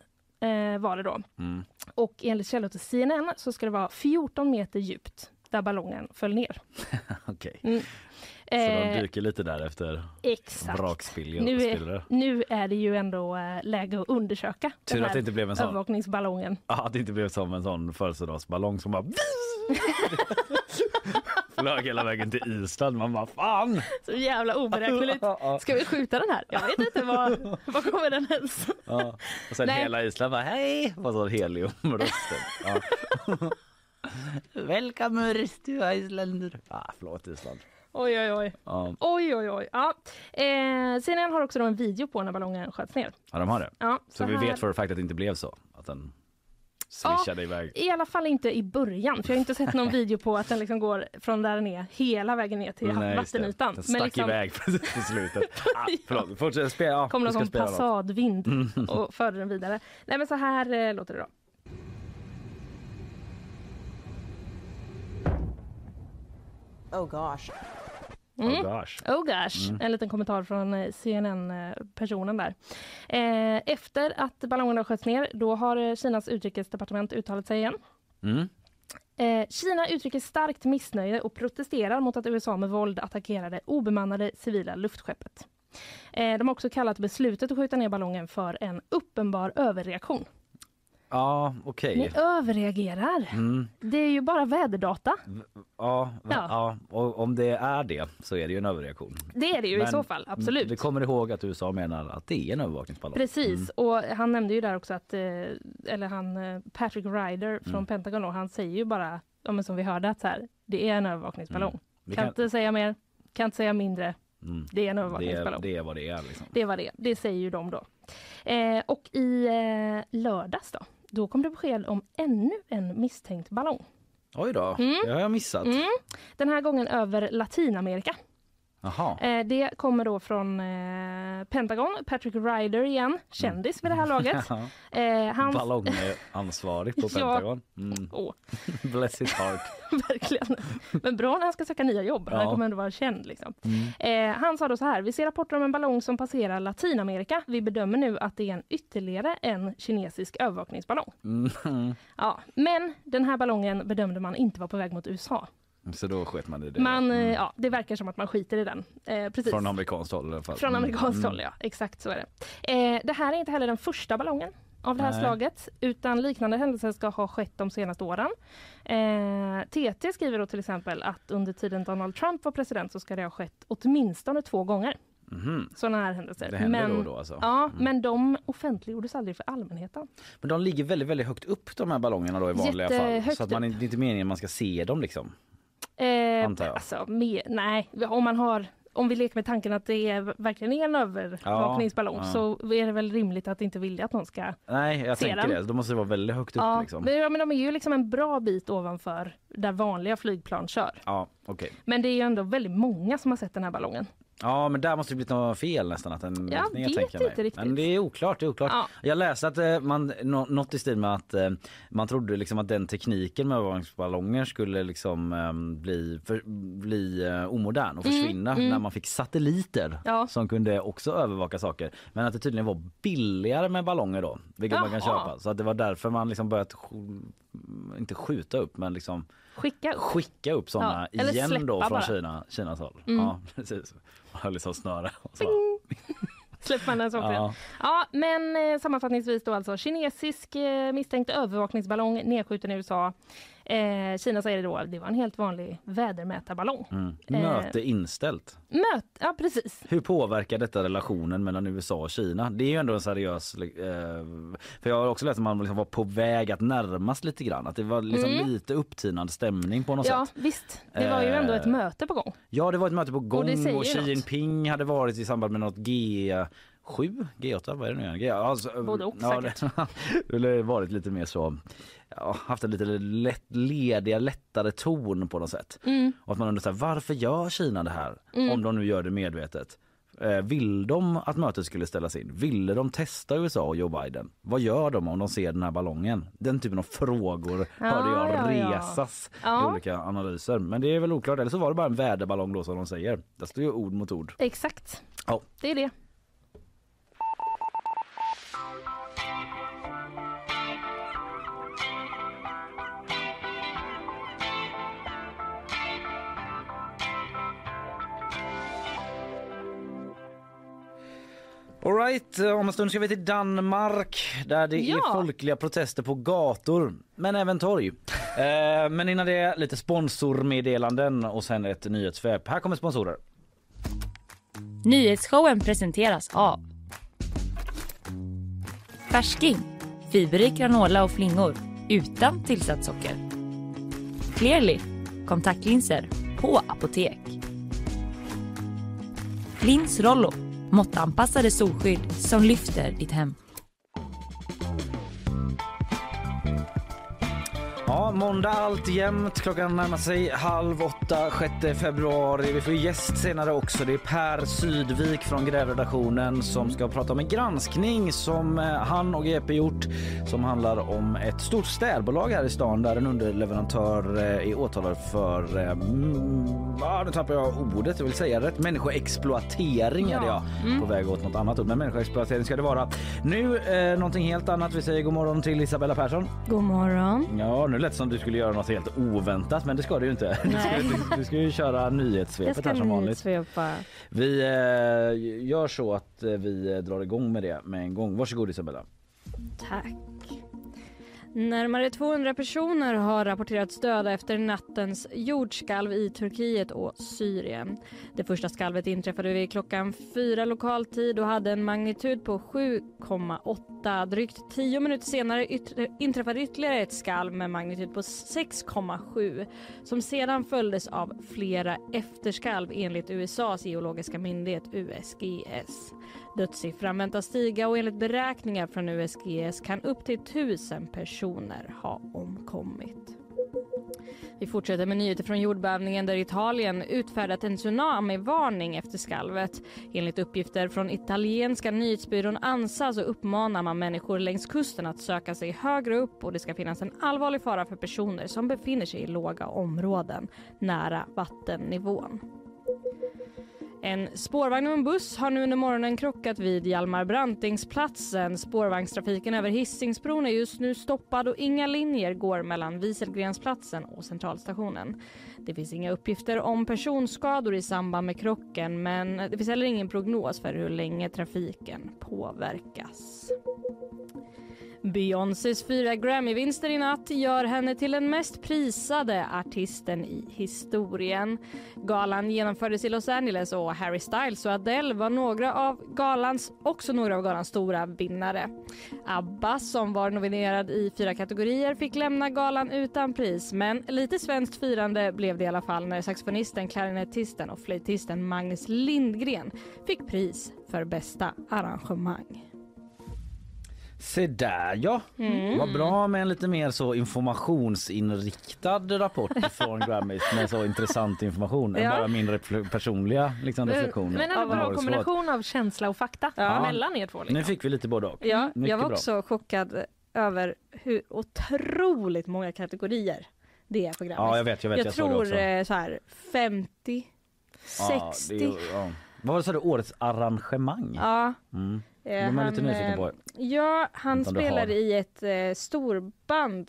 eh, var det då.
Mm.
Och enligt källor till CNN så ska det vara 14 meter djupt där ballongen föll ner. [laughs]
Okej.
Mm.
Så de
Eh,
dyker lite där efter
exakt.
vrakspillror.
Nu är, nu är det ju ändå eh, läge att undersöka
Tur
den
att
här
det inte blev en sån.
övervakningsballongen.
Ja, att det inte blev som en sån födelsedagsballong som bara [laughs] flög hela vägen till Island. Man bara fan!
Så jävla oberäkneligt. [laughs] Ska vi skjuta den här? Jag vet inte, vad, [laughs] vad kommer den ens?
Ja. Och sen
Nej.
hela Island bara hej! Vad så heliumrösten. Ja. Welcome to Islander. Ah, förlåt Island.
Oj, oj, oj.
Ja,
Oj, oj, oj. Ja. Eh, CNN har också då en video på när ballongen sköts ner.
ja de har det.
Ja,
Så, vi
här-
vet för fact att det inte blev så. Att den swishade iväg.
I alla fall inte i början, för jag har inte sett någon [laughs] video på att den liksom går från där den är hela vägen ner till
Nej,
vattenytan.
Den stack
liksom
iväg precis på [laughs] slutet. Ah, förlåt, fortsätt spela. Ja,
kom
vi
någon sån passadvind
Mm.
och förde den vidare. Nej men så här eh, låter det då.
Oh gosh.
Oh gosh.
Oh gosh,
Mm.
en liten kommentar från eh, CNN-personen där. Eh, efter att ballongen har sköts ner, då har eh, Kinas utrikesdepartement uttalat sig igen.
Mm.
Eh, Kina uttrycker starkt missnöje och protesterar mot att USA med våld attackerade obemannade civila luftskeppet. Eh, de har också kallat beslutet att skjuta ner ballongen för en uppenbar överreaktion.
Ja, okej.
Ni överreagerar.
Mm.
Det är ju bara väderdata.
Ja,
Ja.
ja. Och om det är det så är det ju en överreaktion.
Det är det ju i
Men
så fall, absolut.
Vi kommer ihåg att USA menar att det är en övervakningsballong.
Precis,
Mm.
och han nämnde ju där också att, eh, eller han, eh, Patrick Ryder från
Mm.
Pentagon, han säger ju bara, ja, som vi hörde, att så här, det är en övervakningsballong.
Mm.
Kan,
kan-
inte säga mer, kan inte säga mindre,
Mm.
det är en
Det,
övervakningsballong.
är, det är vad det är liksom.
Det var det. Det säger ju de då. Eh, och i eh, lördags då, då kom det besked om ännu en misstänkt ballong.
Oj då,
Mm.
det har jag missat.
Mm. Den här gången över Latinamerika. Eh, det kommer då från eh, Pentagon, Patrick Ryder igen, kändis vid det här laget. [laughs]
Ja.
Eh, han,
Ballongansvarig på. [laughs] Pentagon. Mm.
Åh, [laughs]
Bless his heart.
verkligen. Men bra när han ska söka nya jobb. Han
Ja.
kommer ändå vara känd. Liksom.
Mm.
Eh, han sa då så här, vi ser rapporter om en ballong som passerar Latinamerika. Vi bedömer nu att det är en ytterligare en kinesisk övervakningsballong.
Mm.
Ja, men den här ballongen bedömde man inte var på väg mot USA.
Så då sket man i det.
Man, eh,
Mm.
ja, det verkar som att man skiter i den. Eh, precis.
Från amerikanskt håll i alla fall.
Från
Mm.
amerikanskt
Mm.
håll, ja. Exakt så är det. Eh, det här är inte heller den första ballongen av det här
Nej.
slaget, utan liknande händelser ska ha skett de senaste åren. Eh, TT skriver då till exempel att under tiden Donald Trump var president så ska det ha skett åtminstone två gånger.
Mhm.
Sådana här händelser.
Det händer
men,
då och då alltså?
Ja,
Mm.
men de offentliggjordes aldrig för allmänheten.
Men de ligger väldigt, väldigt högt upp de här ballongerna då i vanliga fall.
Jättehögt
Så att man, det är inte meningen man ska se dem liksom.
Eh,
Antar jag.
Alltså, med, nej, om man har om vi leker med tanken att det är, verkligen är en övervakningsballong
Ja, ja.
så är det väl rimligt att inte vilja att någon ska
Nej, jag
Se
tänker
den.
det. De måste vara väldigt högt upp
Ja,
liksom.
men, ja, men de är ju liksom en bra bit ovanför där vanliga flygplan kör.
Ja, okej.
Men det är ju ändå väldigt många som har sett den här ballongen.
Ja men där måste det blivit något fel nästan att den
Jag
ner,
vet
tänker jag mig.
inte riktigt.
Men det är oklart, det är oklart.
Ja.
Jag läste att eh, man, nå- något i stil med att eh, man trodde liksom att den tekniken med övervakningsballonger skulle liksom eh, bli, för, bli eh, omodern och
Mm,
försvinna
mm.
när man fick satelliter
Ja.
som kunde också övervaka saker. Men att det tydligen var billigare med ballonger då, vilket man kan
Jaha.
köpa. Så att det var därför man liksom börjat, inte skjuta upp men liksom
Skicka upp.
skicka upp sådana
Ja,
igen då från
bara.
Kina, Kinas håll.
Mm.
Ja precis. Man höll liksom snöre.
Släpper man den så
Ja.
Ja, men eh, sammanfattningsvis då alltså kinesisk eh, misstänkt övervakningsballong nedskjuten i USA. Eh, Kina säger då att det var en helt vanlig vädermätarballong.
Mm.
Eh.
Möte inställt.
Möt, ja precis.
Hur påverkar detta relationen mellan USA och Kina? Det är ju ändå en seriös... Eh, för jag har också läst att man liksom var på väg att närmas lite grann. Att det var liksom
Mm.
lite upptinad stämning på något
Ja,
sätt.
visst. Det var ju ändå ett
Eh,
möte på gång.
Ja, det var ett möte på gång och
ju
Xi. Jinping hade varit i samband med något G7, G8, vad är det nu igen? Alltså,
Både och
ja,
säkert. [laughs]
Det har varit lite mer så, ja, haft en lite lätt, lediga, lättare ton på något sätt.
Mm.
Och att man undrar så här, varför gör Kina det här?
Mm.
Om de nu gör det medvetet. Eh, Vill de att mötet skulle ställas in? Ville de testa USA och Joe Biden? Vad gör de om de ser den här ballongen? Den typen av frågor
Ja,
hörde jag
ja, ja.
resas i
Ja.
olika analyser. Men det är väl oklart. Eller så var det bara en väderballong då som de säger. Där står ju ord mot ord.
Exakt.
Ja.
Det är det.
All right, eh, om en stund ska vi till Danmark där det
Ja.
är folkliga protester på gator, men även torg. Eh, men innan det lite sponsormeddelanden och sen ett nyhetssvep. Här kommer sponsorer.
Nyhetsshowen presenteras av Färsking, fiberrik granola och flingor utan tillsatt socker. Clearly, kontaktlinser på apotek. Lins Rollo, måttanpassade solskydd som lyfter ditt hem.
Ja, måndag alltjämt. Klockan närmar sig halv åtta, 6 februari. Vi får gäst senare också. Det är Per Sydvik från Grävredaktionen som ska prata om en granskning som eh, han och GP gjort som handlar om ett stort städbolag här i stan där en underleverantör eh, är åtalad för, mm, nu tappar jag ordet, jag vill säga rätt, människoexploatering
Ja.
ja.
Mm.
På väg åt något annat ord, men människoexploatering ska det vara. Nu eh, någonting helt annat. Vi säger god morgon till Isabella Persson.
God morgon.
Ja, nu lät som du skulle göra något helt oväntat, men det ska du ju inte. [laughs] Du ska, du, du ska ju köra nyhetssvepet här som vanligt. Vi eh, gör så att eh, vi drar igång med det med en gång. Varsågod Isabella.
Tack. Närmare 200 personer har rapporterats döda efter nattens jordskalv i Turkiet och Syrien. Det första skalvet inträffade vid klockan fyra lokal tid och hade en magnitud på 7,8. Drygt tio minuter senare inträffade ytterligare ett skalv med magnitud på 6,7 som sedan följdes av flera efterskalv enligt USAs geologiska myndighet USGS. Dödssiffran väntas stiga och enligt beräkningar från USGS kan upp till tusen personer ha omkommit. Vi fortsätter med nyheter från jordbävningen där Italien utfärdat en tsunamivarning efter skalvet. Enligt uppgifter från italienska nyhetsbyrån ANSA så uppmanar man människor längs kusten att söka sig högre upp och det ska finnas en allvarlig fara för personer som befinner sig i låga områden nära vattennivån. En spårvagn och en buss har nu under morgonen krockat vid Hjalmar Brantingsplatsen. Spårvagnstrafiken över Hisingsbron är just nu stoppad och inga linjer går mellan Wieselgrensplatsen och Centralstationen. Det finns inga uppgifter om personskador i samband med krocken men det finns heller ingen prognos för hur länge trafiken påverkas. Beyoncés fyra Grammy-vinster i natt gör henne till den mest prisade artisten i historien. Galan genomfördes i Los Angeles och Harry Styles och Adele var några av galans, också några av galans stora vinnare. ABBA, som var nominerad i fyra kategorier, fick lämna galan utan pris men lite svenskt firande blev det i alla fall när saxofonisten, klarinettisten och flöjtisten Magnus Lindgren fick pris för bästa arrangemang.
Se där ja,
Mm.
vad bra med en lite mer så informationsinriktad rapport från [laughs] Grammys med så intressant information än
Ja.
bara min personliga liksom, reflektion.
Men en bra kombination av känsla och fakta
Ja.
mellan er två. Liksom.
Nu fick vi lite både och.
Ja,
Mycket
jag var
bra.
också chockad över hur otroligt många kategorier det är på Grammis.
Ja, jag vet, jag vet, jag såg det
tror eh, så här 50,
Ja,
60.
det är ju- ja. Vad var det, sa du, årets arrangemang?
Ja.
Mm.
Eh,
De är lite
han,
nyfiken
eh,
på.
Ja, han
har-
spelar i ett eh, storband.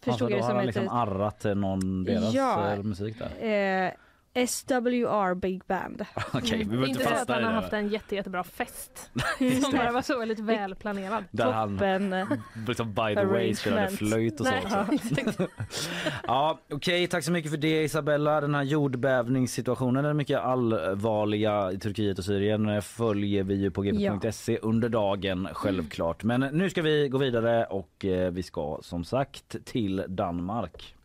Förstod
Alltså,
jag det
har
som
han
ett...
liksom arrat till någon deras
Ja.
eh, musik där.
Eh, SWR Big Band. [laughs]
Okej, vi
Det är
behöver
inte
inte
så att
fastna
han
i
har haft en jätte, jättebra fest. [laughs] Som
det.
bara var så väldigt välplanerad.
Där han
Toppen. [laughs]
liksom by the way spelade flöjt och så
Nej,
också. Ja, okej, tack så mycket för det Isabella. Den här jordbävningssituationen är mycket allvarliga i Turkiet och Syrien eh, följer vi ju på gp.se under dagen självklart. Men nu ska vi gå vidare och eh, vi ska som sagt till Danmark.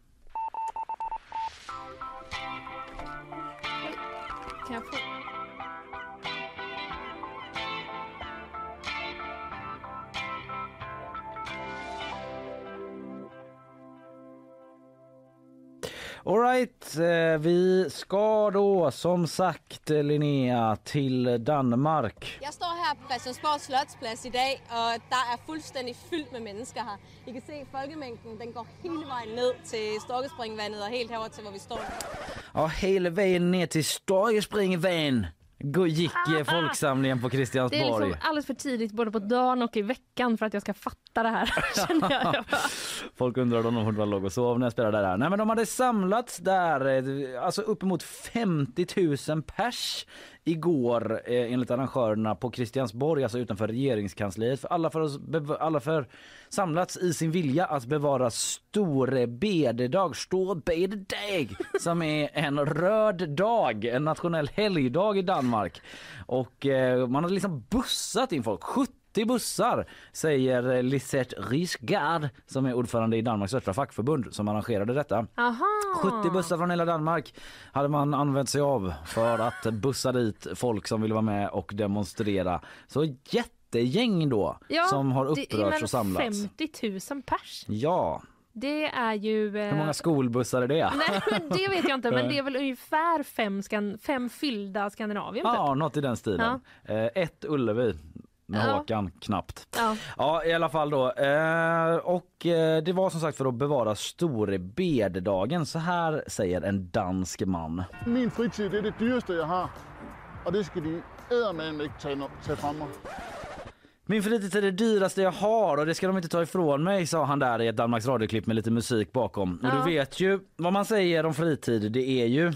Kan jag få...
Alright, eh, vi ska då som sagt eh, Linnea till Danmark.
Jeg står her på Christiansborg Slotsplads i dag, og der er fuldstændig fyldt med mennesker her. I kan se, folkemængden den går hele vejen ned til Storkespringvandet og helt herover til, hvor vi står.
Ja, hela vägen ner till Storgespringevägen Gå- gick eh, folksamlingen på
Det är liksom alldeles för tidigt både på dagen och i veckan för att jag ska fatta det här. [laughs] känner jag. Jag bara,
Folk undrade om de fortfarande låg och sov när jag spelade där. Nej men de hade samlats där, eh, alltså uppemot 50 000 pers igår eh, enligt arrangörerna på Kristiansborg, alltså utanför regeringskansliet. För alla för, oss, bev- alla för samlats i sin vilja att bevara Store bededag, Stor bededag, som är en röd dag, en nationell helgdag i Danmark. Och eh, man har liksom bussat in folk, 70 bussar säger eh, Lisette Riesgaard som är ordförande i Danmarks största fackförbund som arrangerade detta.
Aha.
70 bussar från hela Danmark hade man använt sig av för att bussa dit folk som ville vara med och demonstrera. Så jättegäng då
Ja,
som har upprörts och samlats.
50 000 pers.
Ja,
Det är ju... eh,
hur många skolbussar är det? [laughs]
Nej, men det vet jag inte, men det är [laughs] väl ungefär fem, skan- fem fyllda Skandinavien. typ.
Ja, något i den stilen. Eh, ett Ullevi med
Ja.
Håkan knappt.
Ja.
Ja, i alla fall då. Eh, och eh, det var som sagt för att bevara Store bededagen. Så här säger en dansk man.
Min fritid det er det dyreste, jeg har. Og det skal de no- tage fra mig.
Min fritid är det dyraste jag har och det ska de inte ta ifrån mig, sa han där i ett Danmarks radioklipp med lite musik bakom. Och
Ja.
du vet ju vad man säger om fritid, det är ju...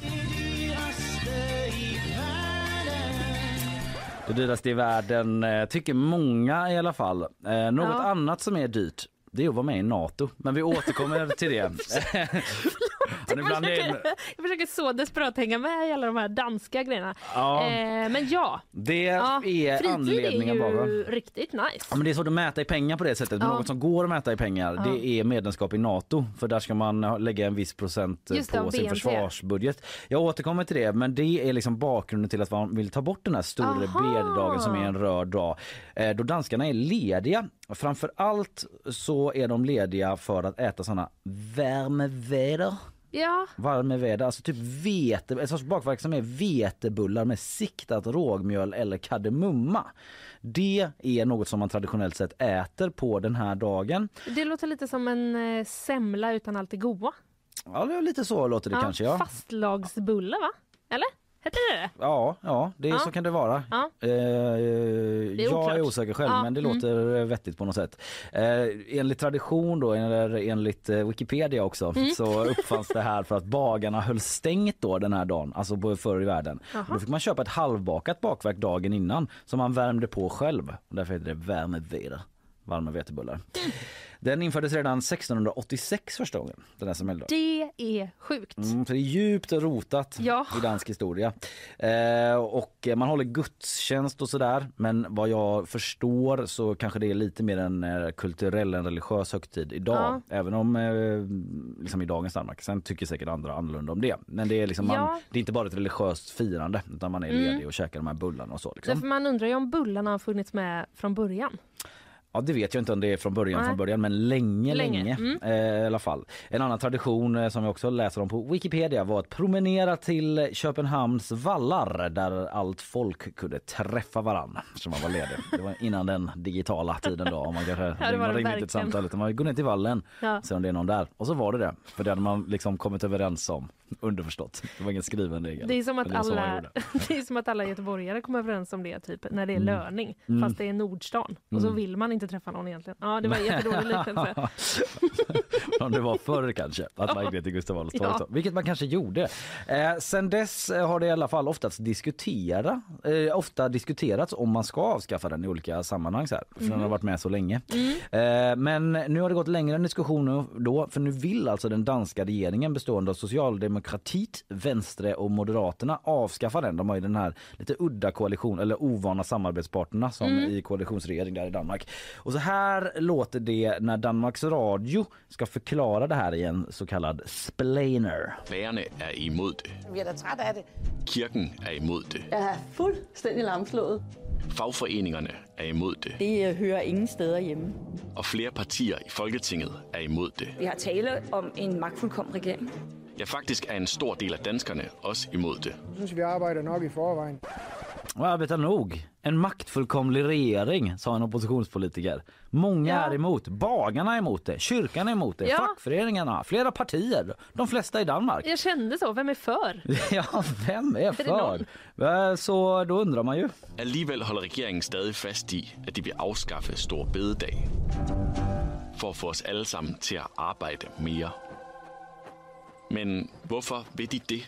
Det dyraste i världen eh, tycker många i alla fall. Eh, något
Ja.
annat som är dyrt det är att vara med i Nato. Men vi återkommer till det. [laughs] [laughs]
Jag försöker, [laughs] jag försöker så desperat hänga med i alla de här danska grejerna.
Ja.
Eh, men ja,
Det
ja
är anledningen
är ju riktigt nice.
Ja, men det är svårt att mäta i pengar på det sättet. Men
Ja.
något som går att mäta i pengar det är medlemskap i Nato. För där ska man lägga en viss procent eh,
Just det,
på
av
sin
BNP.
försvarsbudget. Jag återkommer till det men det är liksom bakgrunden till att man vill ta bort den här stora
Aha.
bededagen som är en röd dag. Eh, Då danskarna är lediga. Framför allt så är de lediga för att äta såna värmeväder.
Ja,
Värmeväder, alltså typ vete, en sorts bakverk som är vetebullar med siktat rågmjöl eller kardemumma. Det är något som man traditionellt sett äter på den här dagen.
det låter lite som en eh, semla utan allt det goda.
Ja, lite så låter det kanske. Ja,
Fastlagsbulle va? Eller? Hette det det?
ja, ja det är,
Ja.
så kan det vara.
Ja.
Eh, jag
oklart.
är osäker själv
Ja,
men det
mm.
låter vettigt på något sätt. Eh, enligt tradition då, eller enligt eh, Wikipedia också,
Mm.
så uppfanns det här för att bagarna höll stängt då den här dagen, alltså på förr i världen. Då fick man köpa ett halvbakat bakverk dagen innan som man värmde på själv. Därför heter det värmeveder, varma vetebullar.
Mm.
Den infördes redan 1686 första gången, den här semmeldagen.
Det är sjukt.
Mm, så det är djupt rotat
Ja.
i dansk historia. Eh, och man håller gudstjänst och sådär. Men vad jag förstår så kanske det är lite mer en eh, kulturell, en religiös högtid idag. Även om eh, liksom i dagens Danmark. Sen tycker säkert andra annorlunda om det. Men det är, liksom man,
Ja.
det är inte bara ett religiöst firande utan man är
Mm.
ledig och käkar de här bullarna och så. Liksom.
Därför man undrar ju om bullarna har funnits med från början.
Ja, det vet jag inte om det är från början
Nej.
från början, men länge, länge,
Länge, mm.
eh, i alla fall. En annan tradition eh, som jag också läser om på Wikipedia var att promenera till Köpenhamns vallar där allt folk kunde träffa varann som man var ledig. Det var innan den digitala tiden då. Om man kanske [laughs]
Ja,
man ringde inte ett samtal utan man går ner till vallen
Ja.
se om det är någon där. Och så var det det. För det hade man liksom kommit överens om. Underförstått. Det var ingen skriven regel.
Det är, som att
det
alla, [laughs] det är som att alla göteborgare kommer överens om det typ när det är
Mm.
löning
Mm.
fast det är Nordstan och så
Mm.
vill man inte träffa någon egentligen. Ja det var en jättedålig liknelse. [laughs]
Om det var förr kanske, att man gick till Gustav Adolfs torg.
Ja.
Vilket man kanske gjorde. Eh, sen dess har det i alla fall oftast diskutera, eh, ofta diskuterats om man ska avskaffa den i olika sammanhang. Så här, för den har
Mhm.
varit med så länge.
Mm.
Eh, men nu har det gått längre än diskussionen då. För nu vill alltså den danska regeringen bestående av Socialdemokratiet, Vänstre och Moderaterna avskaffa den. De har ju den här lite udda koalition eller ovana samarbetspartnerna som
Mm.
i koalitionsregering där i Danmark. Och så här låter det när Danmarks Radio ska förklara det här i en så kallad splainer.
Lærerne er imod det.
Vi er da træt af det.
Kirken er imod det.
Jeg er fuldstændig lamslået.
Fagforeningerne er imod det.
Det øh, hører ingen steder hjemme.
Og flere partier i Folketinget er imod det.
Vi har tale om en magtfuldkommen regering.
Ja, faktisk er en stor del af danskerne også imod det.
Jeg synes, vi arbejder nok i forvejen.
Och arbetar nog. En maktfullkomlig regering, sa en oppositionspolitiker. Många är emot. Bagarna är emot det. Kyrkan är emot det.
Ja.
Fackföreningarna, flera partier. De flesta i Danmark.
Jag kände så, vem är för? [laughs]
Ja, vem är
det
för? Så då undrar man ju.
Alligevel holder regeringen stadig fast i, at de vil afskaffe Stor Bededag. For at få os alle sammen til at arbejde mere. Men hvorfor vil de det?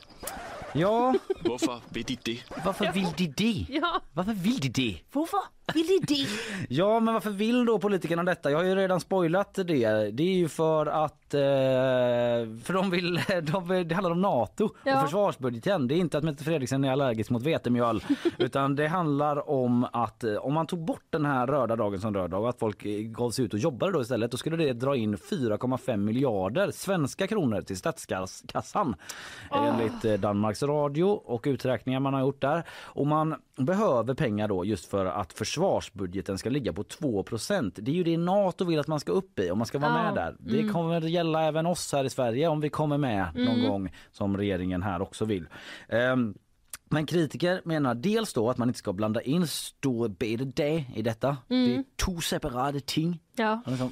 Ja.
Hvorfor vil de det?
Varför vill de det?
Ja.
Varför vill de det?
Varför vill de det?
Ja, men varför vill då politikerna detta? Jag har ju redan spoilat det. Det är ju för att... Eh, för de vill, [laughs] de. Det handlar om NATO
Ja.
och försvarsbudgeten. Det är inte att Mette Fredriksen är allergisk mot vetemjöl. [laughs] utan det handlar om att eh, om man tog bort den här röda dagen som röd dag och att folk eh, gav sig ut och jobbade då istället. Då skulle det dra in 4,5 miljarder svenska kronor till statskassan. Enligt eh, Danmarks Radio och uträkningar man har gjort där. Och man behöver pengar då just för att försvarsbudgeten ska ligga på 2% Det är ju det NATO vill att man ska upp i om man ska vara
Ja.
med där. Det
Mm.
kommer gälla även oss här i Sverige om vi kommer med någon
Mm.
gång som regeringen här också vill. Ehm, men kritiker menar dels då att man inte ska blanda in stor bededag i detta.
Mm.
Det är två separata ting.
Ja.
Liksom,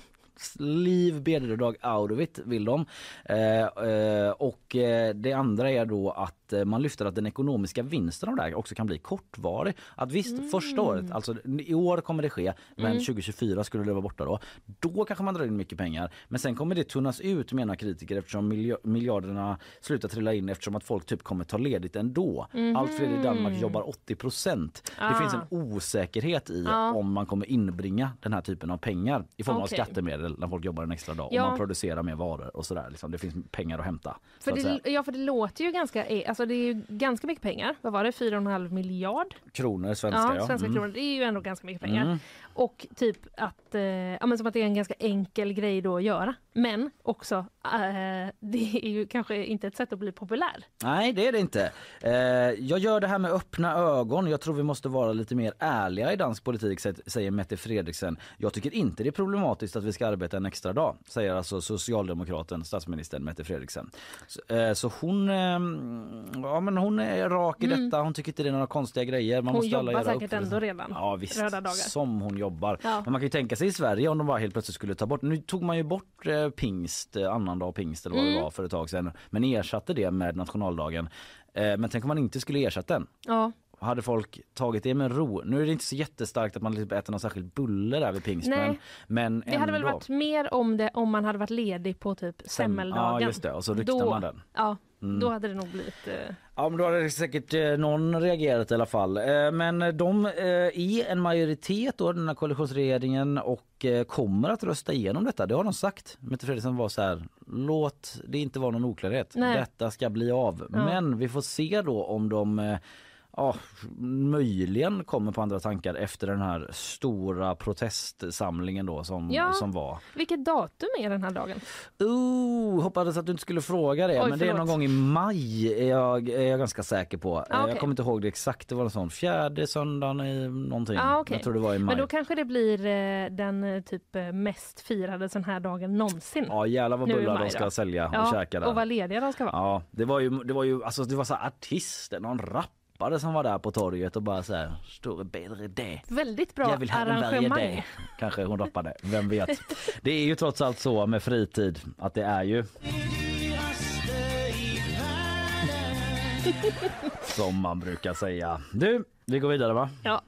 Leave bededag out of it vill de. Eh, eh, och eh, det andra är då att eh, man lyfter att den ekonomiska vinsten av det här också kan bli kortvarig. Att visst, första året, alltså i år kommer det ske, men
Mm.
2024 skulle det vara borta då. Då kanske man drar in mycket pengar. Men sen kommer det tunnas ut menar kritiker eftersom milja- miljarderna slutar trilla in eftersom att folk typ kommer ta ledigt ändå.
Mhm.
Allt fler i Danmark jobbar 80 procent. Det
Ah.
finns en osäkerhet i
Ja.
om man kommer inbringa den här typen av pengar i form av
Okej.
skattemedel när folk jobbar en extra dag
Ja.
och man producerar mer varor och sådär. Liksom. Det finns pengar att hämta.
För
att
det, ja, för det låter ju ganska, eh, alltså det är ju ganska mycket pengar. Vad var det, 4,5 miljard?
Kronor, svenska
ja.
ja.
Svenska
Mm.
kronor, det är ju ändå ganska mycket pengar.
Mm.
Och typ att, eh, ja, men som att det är en ganska enkel grej då att göra. Men också, eh, [laughs] det är ju kanske inte ett sätt att bli populär.
Nej, det är det inte. Eh, jag gör det här med öppna ögon. Jag tror vi måste vara lite mer ärliga i dansk politik, sä- säger Mette Fredriksen. Jag tycker inte det är problematiskt att vi ska arbeta en extra dag, säger alltså socialdemokraten, statsministern Mette Fredriksen. Så, eh, så hon, eh, ja, men hon är rak i
Mm.
detta. Hon tycker inte det är några konstiga grejer. Man
Hon
måste alla
jobbar
göra
säkert ändå redan.
Ja visst,
Röda dagar.
som hon jobbar.
Ja.
Men man kan ju tänka sig i Sverige om de bara helt plötsligt skulle ta bort, nu tog man ju bort eh, pingst, eh, annandag pingst eller vad det
Mm.
var för ett tag sedan, men ersatte det med nationaldagen. Eh, men tänk om man inte skulle ersätta den.
Ja.
Hade folk tagit det med ro? Nu är det inte så jättestarkt att man liksom äter någon särskild bulle där vid pingst
Nej.
men, men
Det hade väl varit mer om det om man hade varit ledig på typ semmeldagen.
ja, just det. Och så ryktar
då,
man den.
Ja,
Mm.
då hade det nog blivit... Eh,
Ja men då hade säkert eh, någon reagerat i alla fall. Eh, men de eh, är en majoritet då den här koalitionsregeringen och eh, kommer att rösta igenom detta. Det har de sagt. Mette Fredriksson var så här, låt det inte vara någon oklarhet.
Nej.
Detta ska bli av.
Ja.
Men vi får se då om de eh, ja, möjligen kommer på andra tankar efter den här stora protestsamlingen då som,
Ja.
som var.
Vilket datum är den här dagen?
Oh, hoppades att du inte skulle fråga det,
Oj,
men det är
förlåt.
någon gång i maj är jag, är jag ganska säker på.
Ah, okej.
Jag kommer inte ihåg det exakt, det var en sån fjärde söndagen i någonting.
Ah, okej.
Jag tror det var i maj.
Men då kanske det blir eh, den eh, typ eh, mest firade sån här dagen någonsin.
Ja jävlar vad bullar de ska sälja och
ja,
käka där.
Och vad lediga de ska vara.
Ja, det var ju, det var ju alltså det var så artister, någon rappare som var där på torget och bara så här, står bättre det.
Väldigt bra
Jag vill
arrangemang.
Kanske hon rappade, vem vet. Det är ju trots allt så med fritid att det är ju [laughs] som man brukar säga. Du, vi går vidare va?
Ja.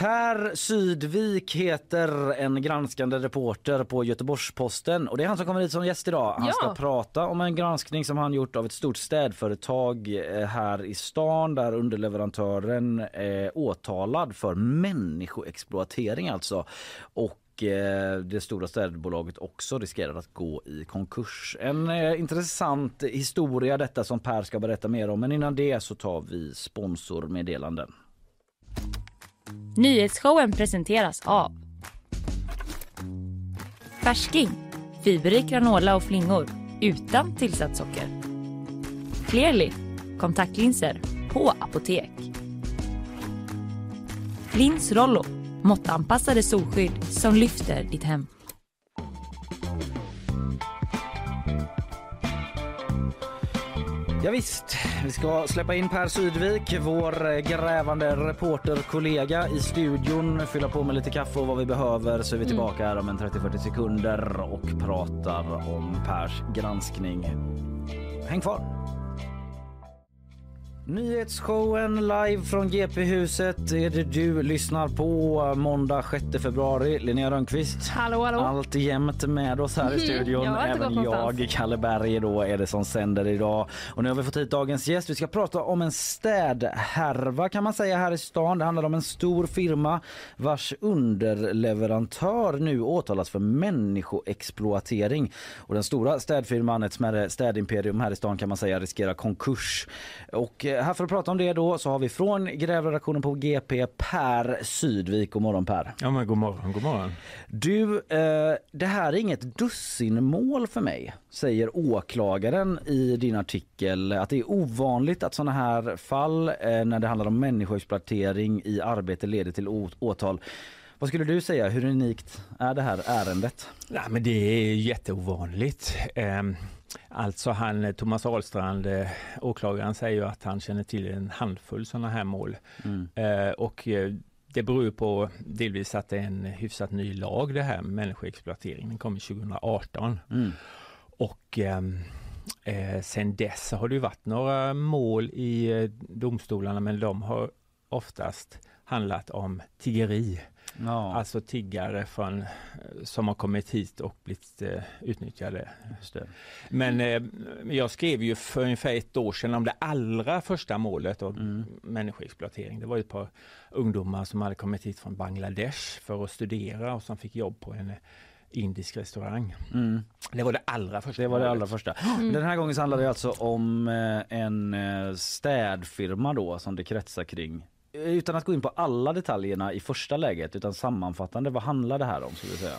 Per Sydvik heter en granskande reporter på Göteborgs-Posten och det är han som kommer hit som gäst idag. Han
Ja.
ska prata om en granskning som han gjort av ett stort städföretag eh, här i stan där underleverantören är åtalad för människoexploatering alltså. Och eh, det stora städbolaget också riskerar att gå i konkurs. En eh, intressant historia detta som Per ska berätta mer om men innan det så tar vi sponsormeddelanden.
Nyhetsshowen presenteras av Färsking, fiberrik granola och flingor utan tillsatt socker. Clearly, kontaktlinser på apotek. Lins Rollo, måttanpassade solskydd som lyfter ditt hem.
Ja, visst, vi ska släppa in Per Sydvik, vår eh, grävande reporterkollega i studion, fylla på med lite kaffe och vad vi behöver så är vi tillbaka här om en 30-40 sekunder och pratar om Pers granskning. Häng kvar! Nyhetsshowen live från GP-huset är det du lyssnar på måndag 6 februari. Linnea Rönnqvist.
Hallå, hallå.
Allt jämt med oss här i
Mhm,
studion.
jag
Även jag, Kalle Berg då, är det som sänder idag. Och nu har vi fått hit dagens gäst. Vi ska prata om en städhärva kan man säga här i stan. Det handlar om en stor firma vars underleverantör nu åtalas för människoexploatering. Och den stora städfirman, ett smärre städimperium här i stan kan man säga, riskerar konkurs. Och eh, här för att prata om det då så har vi från grävredaktionen på GP Per Sydvik. God morgon Per.
Ja men god morgon, god morgon.
Du, eh, det här är inget dussinmål för mig, säger åklagaren i din artikel. Att det är ovanligt att sådana här fall eh, när det handlar om människoexploatering i arbete leder till åtal. Vad skulle du säga, hur unikt är det här ärendet?
Nej, men det är jätteovanligt. Ehm, Alltså han, Thomas Ahlstrand, eh, åklagaren, säger ju att han känner till en handfull sådana här mål. Eh, Och eh, det beror på delvis att det är en hyfsat ny lag det här med människoexploatering. Den kom 2018.
Mm.
Och ehm, eh, sen dess har det ju varit några mål i eh, domstolarna men de har oftast handlat om tiggeri.
Ja.
Alltså tiggare från, eh, som har kommit hit och blivit eh, utnyttjade. Men eh, jag skrev ju för ungefär ett år sedan om det allra första målet om människoexploatering. Det var ett par ungdomar som hade kommit hit från Bangladesh för att studera och som fick jobb på en eh, indisk restaurang.
Mm.
Det var det allra första
Det var det allra första.
Mm.
Den här gången så handlar det alltså om eh, en städfirma då som det kretsar kring. Eh, Utan att gå in på alla detaljerna i första läget utan sammanfattande, vad handlar det här om? Skulle du säga?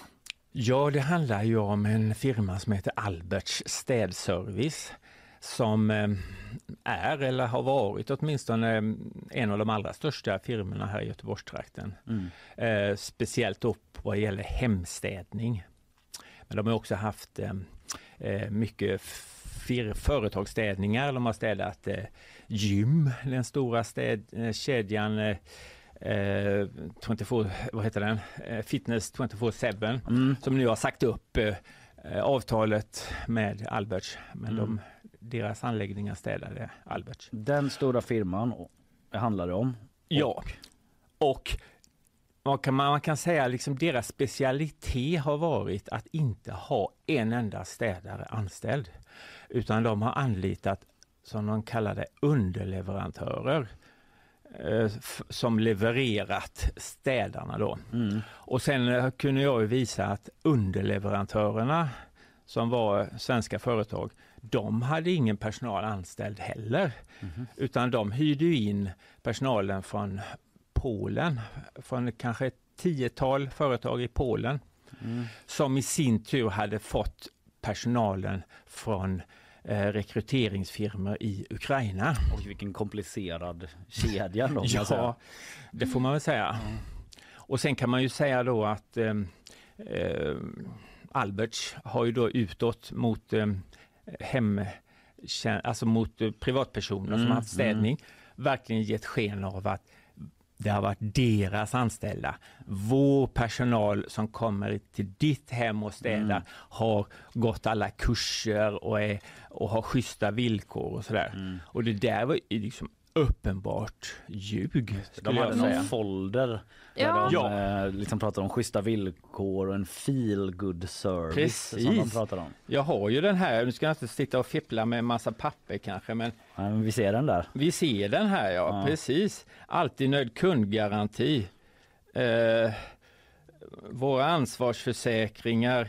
Ja, det handlar ju om en firma som heter Alberts städservice som eh, är eller har varit åtminstone eh, en av de allra största firmorna här i Göteborgstrakten.
Mm.
Speciellt upp vad gäller hemstädning. Men de har också haft mycket företagsstädningar. De har städat gym, den stora städ, eh, kedjan eh, eh, 24, vad heter den? Eh, Fitness 24-7 som nu har sagt upp eh, eh, avtalet med Alberts. Men de, deras anläggningar städade Alberts.
Den stora firman och- handlar det om.
Ja, och vad kan man, man kan säga liksom deras specialitet har varit att inte ha en enda städare anställd. Utan de har anlitat, som de kallar det, underleverantörer. eh, som levererat städarna då. Och sen eh, kunde jag visa att underleverantörerna som var svenska företag, de hade ingen personal anställd heller. Utan de hyrde in personalen från Polen, från kanske ett tiotal företag i Polen som i sin tur hade fått personalen från rekryteringsfirmor i Ukraina.
Och vilken komplicerad kedja då.
Ja, det får man väl säga. Och sen kan man ju säga då att eh, eh, Alberts har ju då utåt mot eh, hem, alltså mot eh, privatpersoner som
Mm,
har haft städning verkligen gett sken av att det har varit deras anställda. Vår personal som kommer till ditt hem och städar
Mm.
har gått alla kurser och, är, och har schyssta villkor och sådär.
Mm.
Och det där var liksom uppenbart ljug.
De hade
säga.
någon folder där
Ja.
de
Ja.
eh, liksom pratar om schyssta villkor och en feel good service som de
Precis.
pratar om.
Jag har ju den här, nu ska jag inte sitta och fippla med en massa papper kanske men,
men vi ser den där.
Vi ser den här ja,
Ja.
precis. Alltid nöjd kundgaranti. Eh, våra ansvarsförsäkringar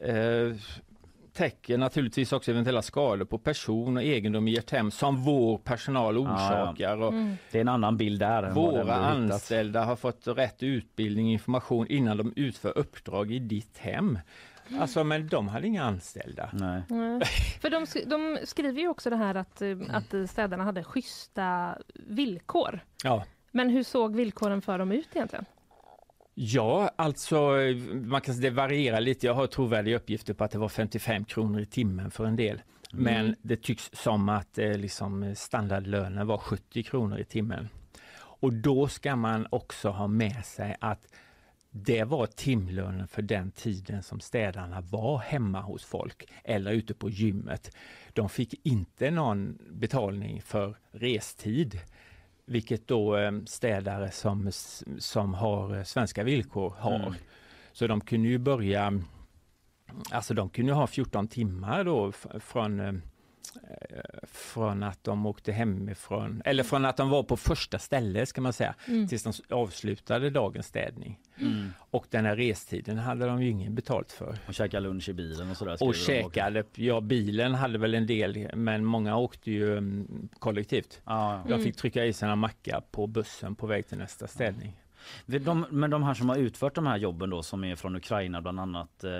eh, täcker naturligtvis också eventuella skador på person och egendom i ert hem som vår personal orsakar. Och
Mm. Det är en annan bild där.
Våra anställda har fått rätt utbildning och information innan de utför uppdrag i ditt hem. Alltså men de hade inga anställda.
Nej.
Nej. [laughs] För de, sk- de skriver ju också det här att, eh, att städarna hade schyssta villkor.
Ja.
Men hur såg villkoren för dem ut egentligen?
Ja, alltså man kan, det varierar lite. Jag har trovärdiga uppgifter på att det var 55 kronor i timmen för en del. Men
Mm.
det tycks som att eh, liksom, standardlönen var 70 kronor i timmen. Och då ska man också ha med sig att det var timlönen för den tiden som städarna var hemma hos folk eller ute på gymmet. De fick inte någon betalning för restid vilket då eh, städare som, som har eh, svenska villkor har.
Mm.
Så de kunde ju börja, alltså de kunde ha 14 timmar då från eh, från att de åkte hemifrån, eller från att de var på första stället ska man säga,
Mm.
tills de avslutade dagens städning.
Mm.
Och den här restiden hade de ju ingen betalt för.
Och käka lunch i bilen och sådär.
Och käkade, ja bilen hade väl en del, men många åkte ju mm, kollektivt.
Ja.
De
Mm.
fick trycka i sina mackar på bussen på väg till nästa städning.
De, men de här som har utfört de här jobben då som är från Ukraina bland annat. eh,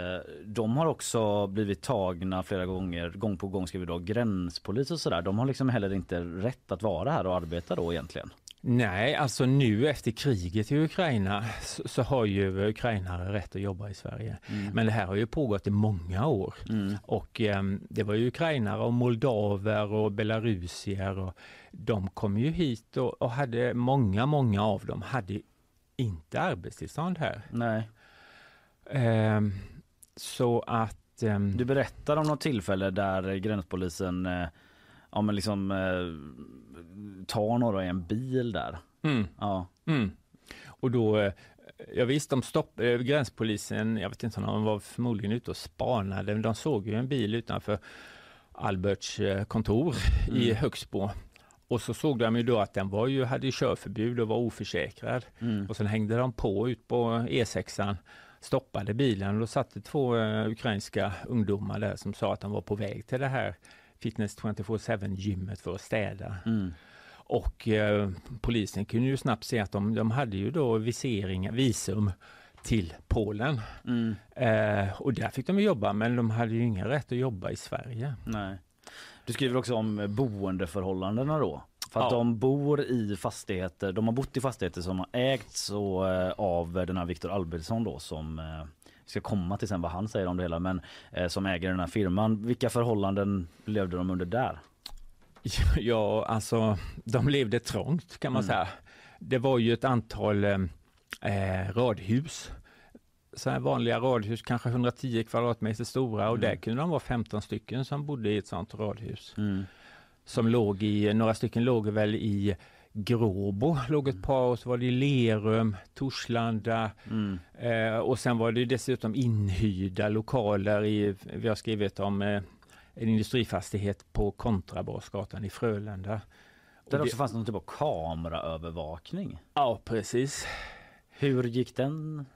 De har också blivit tagna flera gånger, gång på gång skriver vi då, gränspolis och sådär. De har liksom heller inte rätt att vara här och arbeta då egentligen.
Nej, alltså nu efter kriget i Ukraina så, så har ju ukrainare rätt att jobba i Sverige.
Mm.
Men det här har ju pågått i många år. Och ehm, det var ju ukrainare och moldaver och belarusier och de kom ju hit och, och hade, många, många av dem hade inte arbetstillstånd här.
Nej.
Ehm, så att... ehm,
Du berättar om något tillfälle där gränspolisen eh, ja, men liksom, eh, tar några i en bil där.
Mm.
Ja.
Mm. Och då, eh, ja visst, de stopp, eh, gränspolisen, jag vet inte om de var förmodligen ute och spanade, men de såg ju en bil utanför Alberts eh, kontor i
Mm.
Högsbo. Och så såg de ju då att den var ju, hade körförbud och var oförsäkrad.
Mm.
Och sen hängde de på ut på E6an, stoppade bilen och då satt det två eh, ukrainska ungdomar där som sa att de var på väg till det här Fitness 24-7 gymmet för att städa.
Mm.
Och eh, polisen kunde ju snabbt se att de, de hade ju då visering, visum till Polen.
Mm.
Eh, och där fick de jobba men de hade ju ingen rätt att jobba i Sverige.
Nej. Du skriver också om boendeförhållandena då. För att
Ja.
de bor i fastigheter, de har bott i fastigheter som har ägts och, eh, av den här Viktor Albertsson då som eh, ska komma till sen vad han säger om det hela men eh, som äger den här firman. Vilka förhållanden levde de under där? [laughs]
Ja, alltså de levde trångt kan man
Mm.
säga. Det var ju ett antal eh, eh, radhus. Så här vanliga radhus, kanske 110 kvadratmeter stora och
Mm.
där kunde de vara 15 stycken som bodde i ett sånt radhus.
Mm.
Som låg i, några stycken låg väl i Gråbo, låg ett par och så var det i Lerum, Torslanda
Mm.
eh, och sen var det dessutom inhyrda lokaler i, vi har skrivit om eh, en industrifastighet på Kontrabasgatan i Frölunda.
Där
det-
också fanns någon typ av kameraövervakning.
Ja, precis.
Hur gick den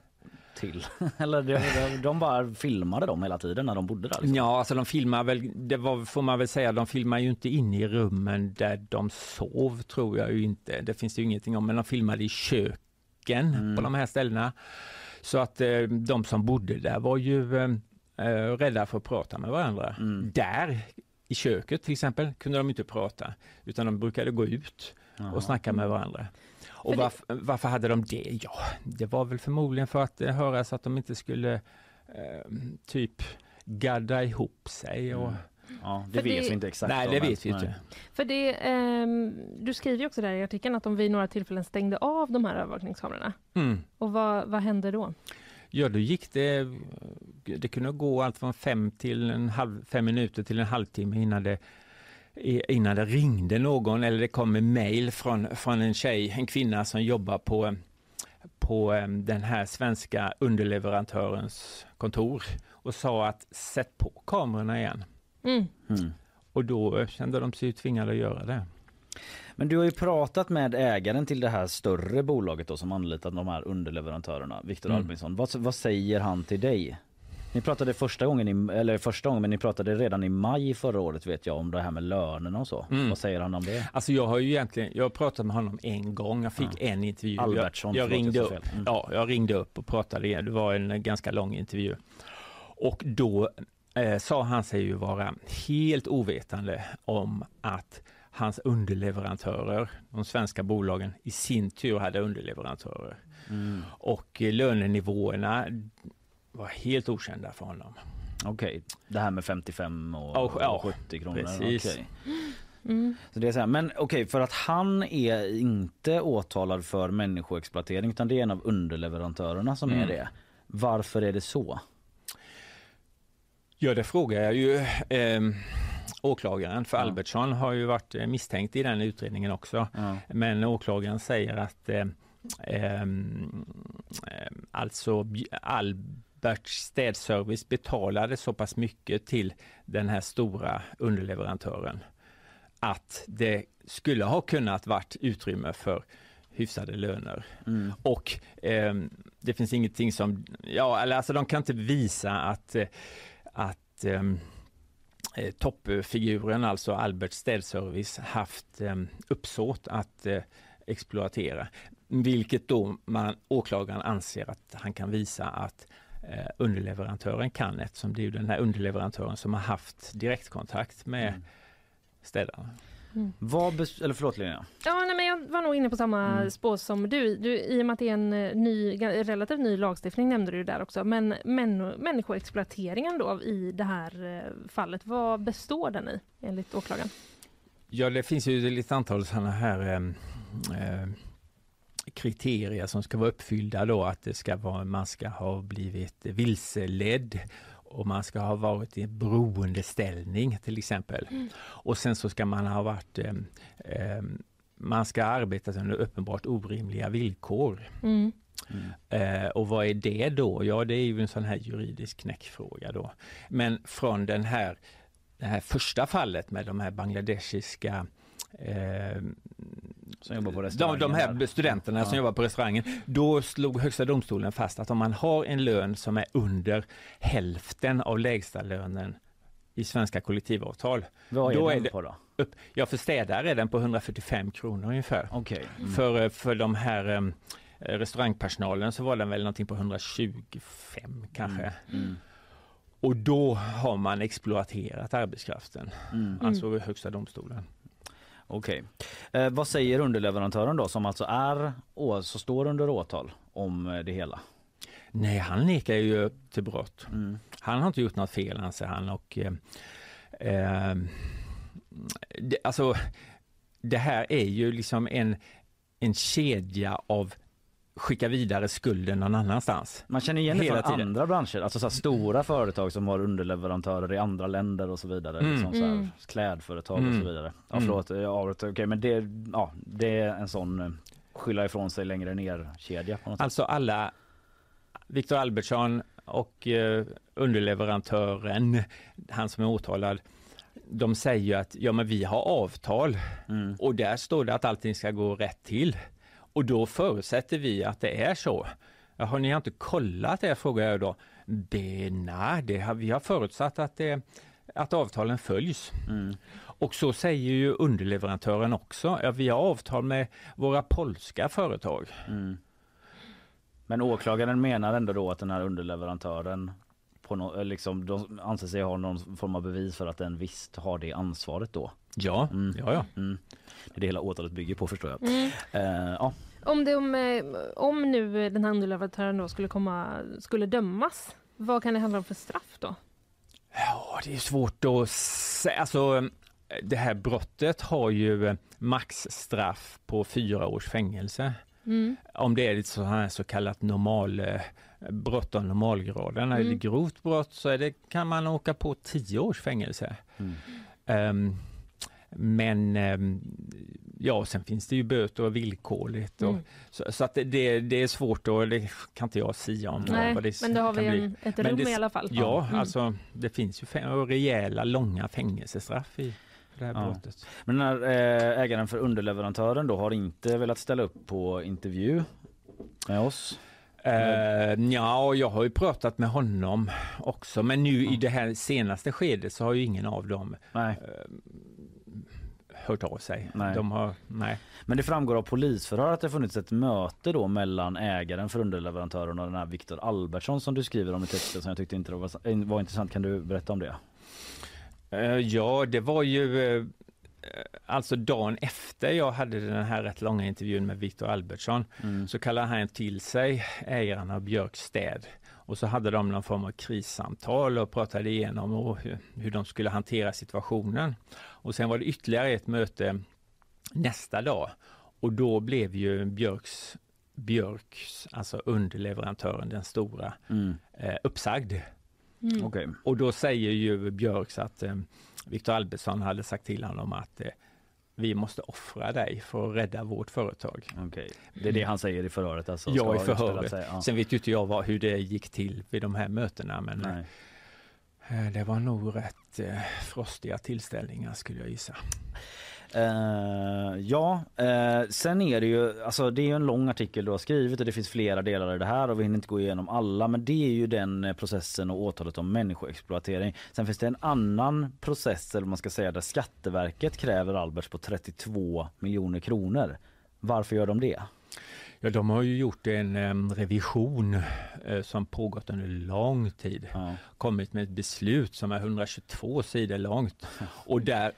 till? [laughs] Eller de, de, bara filmade dem hela tiden när de bodde där? Liksom.
Ja, alltså de filmar väl, det var, får man väl säga, de filmar ju inte inne i rummen där de sov tror jag ju inte. Det finns det ju ingenting om, men de filmade i köken på de här ställena. Så att eh, de som bodde där var ju eh, eh, rädda för att prata med varandra. Där i köket till exempel kunde de inte prata utan de brukade gå ut och snacka med varandra. Och
För det-
varför, varför hade de det? Ja, det var väl förmodligen för att eh, höra så att de inte skulle eh, typ gadda ihop sig. Och...
Ja,
det För vet det- vi inte
exakt
Nej, det vet vi inte.
För det, ehm, du skriver ju också där i artikeln att de vid några tillfällen stängde av de här övervakningskamerorna.
Mm.
Och vad, vad hände då?
Ja, då gick det, det kunde gå allt från fem, till en halv, fem minuter till en halvtimme innan det, innan det ringde någon eller det kom en mail från, från en tjej, en kvinna som jobbar på, på eh, den här svenska underleverantörens kontor och sa att sätt på kamerorna igen.
Mm.
Och då kände de sig tvingade att göra det.
Men du har ju pratat med ägaren till det här större bolaget då som anlitat de här underleverantörerna, Viktor
Mm.
Albinsson. Vad, vad säger han till dig? Ni pratade första gången, i, eller första gången, men ni pratade redan i maj förra året vet jag om det här med lönerna och så.
Mm.
Vad säger han om det?
Alltså jag har ju egentligen, jag pratat med honom en gång, jag fick en intervju.
Albertsson,
jag, jag, ringde upp.
Mm.
ja, jag ringde upp och pratade igen. Det var en ganska lång intervju. Och då eh, sa han sig ju vara helt ovetande om att hans underleverantörer, de svenska bolagen, i sin tur hade underleverantörer.
Mm.
Och eh, lönenivåerna var helt okända för honom.
Okej, det här med 55 och,
Ja, ja,
och 70 kronor.
precis.
Okej.
Mm.
Så det är så här, men okej, för att han är inte åtalad för människoexploatering utan det är en av underleverantörerna som är
Mm.
det. Varför är det så?
Ja, det frågar jag ju eh, åklagaren, för Albertsson har ju varit eh, misstänkt i den utredningen också. Men åklagaren säger att eh, eh, alltså Bj- Alberts städservice betalade så pass mycket till den här stora underleverantören att det skulle ha kunnat varit utrymme för hyfsade löner.
Mm.
Och ehm, det finns ingenting som, ja alltså de kan inte visa att, eh, att ehm, eh, toppfiguren, alltså Albert Städservice, haft eh, uppsåt att eh, exploatera. Vilket då man, åklagaren anser att han kan visa att eh, underleverantören kan eftersom det är ju den här underleverantören som har haft direktkontakt med
Mm.
städarna.
Vad, bes- eller förlåt Linnea.
Ja, nej, men jag var nog inne på samma
Mm.
spår som du. du. I och med att det är en eh, ny, relativt ny lagstiftning nämnde du där också. Men män, människoexploateringen då i det här eh, fallet, vad består den i enligt åklagaren?
Ja, det finns ju ett antal sådana här eh, eh, kriterier som ska vara uppfyllda då att det ska vara, man ska ha blivit vilseledd och man ska ha varit i en beroendeställning till exempel.
Mm.
Och sen så ska man ha varit eh, eh, man ska ha arbetat under uppenbart orimliga villkor.
Mm.
Eh, och vad är det då? Ja, det är ju en sån här juridisk knäckfråga då. Men från den här, det här första fallet med de här bangladeshiska eh,
Som jobbar på
de,
restaurangen
de här
där.
studenterna som
Ja.
jobbar på restaurangen. Då slog Högsta domstolen fast att om man har en lön som är under hälften av lägsta lönen i svenska kollektivavtal.
Vad är
då
den
det
på då?
Upp, ja, för städare är den på 145 kronor ungefär.
Okej. Mm.
För, eh, för de här eh, restaurangpersonalen så var den väl någonting på 125 kanske.
Mm.
Och då har man exploaterat arbetskraften,
Mm.
alltså Högsta domstolen.
Okej. Eh, vad säger underleverantören då som alltså är, så står under åtal om eh, det hela?
Nej, han nekar ju till brott.
Mm.
Han har inte gjort något fel anser han och eh, eh, det, alltså det här är ju liksom en, en kedja av skicka vidare skulden någon annanstans.
Man känner igen det
Hela
från
tiden.
andra branscher, alltså så här stora företag som har underleverantörer i andra länder och så vidare.
Mm.
Liksom så här,
Mm.
klädföretag och
Mm.
så vidare. Ja,
Mm.
förlåt, jag avbröt. Okej, men det, ja, det är en sån eh, skylla ifrån sig längre ner kedja på något sätt.
Alltså alla Viktor Albertsson och eh, underleverantören, han som är åtalad, de säger ju att ja, men vi har avtal
Mm.
och där står det att allting ska gå rätt till. Och då förutsätter vi att det är så. Har ni inte kollat det frågar jag då. Det, nej, det har, vi har förutsatt att, det, att avtalen följs.
Mm.
Och så säger ju underleverantören också. Ja, vi har avtal med våra polska företag.
Mm. Men åklagaren menar ändå då att den här underleverantören på no, liksom, de anser sig ha någon form av bevis för att den visst har det ansvaret då.
Ja,
Mm.
ja, ja.
Mm. Det är det hela åtalet bygger på förstår jag.
Mm.
Eh, ja.
Om, det, om, eh, om nu den här underleverantören då skulle, komma, skulle dömas, vad kan det handla om för straff då?
Ja, det är svårt att säga. Alltså, det här brottet har ju eh, maxstraff på fyra års fängelse.
Mm.
Om det är ett så här så kallat normal eh, brott av normalgraden. Är det
Mm.
grovt brott så är det, kan man åka på tio års fängelse.
Mm.
Ehm, men ehm, ja, sen finns det ju böter och villkorligt. Och,
Mm.
så, så att det, det, är svårt och det kan inte jag säga om.
Nej,
vad det
men då har
kan
vi
bli.
en, ett
Men
rum
det-
i alla fall.
Ja,
Mm.
alltså det finns ju rejäla långa fängelsestraff i det här
Ja.
brottet.
Men den här eh, ägaren för underleverantören då har inte velat ställa upp på intervju med oss.
Uh, ja, jag har ju pratat med honom också, men nu i det här senaste skedet så har ju ingen av dem
Nej.
Hört av sig.
Nej.
De har, nej.
Men det framgår av polisförhör att det funnits ett möte då mellan ägaren för underleverantören och den här Viktor Albertsson som du skriver om i texten som jag tyckte inte var, var intressant. Kan du berätta om det?
Eh, ja, det var ju eh, alltså dagen efter jag hade den här rätt långa intervjun med Viktor Albertsson
Mm.
så kallade han till sig ägarna av Björks städ och så hade de någon form av krissamtal och pratade igenom och hur, hur de skulle hantera situationen. Och sen var det ytterligare ett möte nästa dag och då blev ju Björks Björks, alltså underleverantören, den stora,
Mm.
eh, uppsagd.
Mm.
Okej.
Och då säger ju Björks att eh, Viktor Albertsson hade sagt till honom att eh, vi måste offra dig för att rädda vårt företag.
Okej. Det är det han säger i förhöret alltså?
ja, i förhöret.
ja.
Sen vet ju inte jag vad, hur det gick till vid de här mötena men
Nej.
eh, det var nog rätt eh, frostiga tillställningar skulle jag gissa.
Eh, ja, eh, sen är det ju, alltså det är ju en lång artikel du har skrivit och det finns flera delar i det här och vi hinner inte gå igenom alla men det är ju den eh, processen och åtalet om människoexploatering. Sen finns det en annan process eller man ska säga där Skatteverket kräver Alberts på 32 miljoner kronor. Varför gör de det?
Ja, de har ju gjort en em, revision eh, som pågått under lång tid. Kommit med ett beslut som är 122 sidor långt. Och där,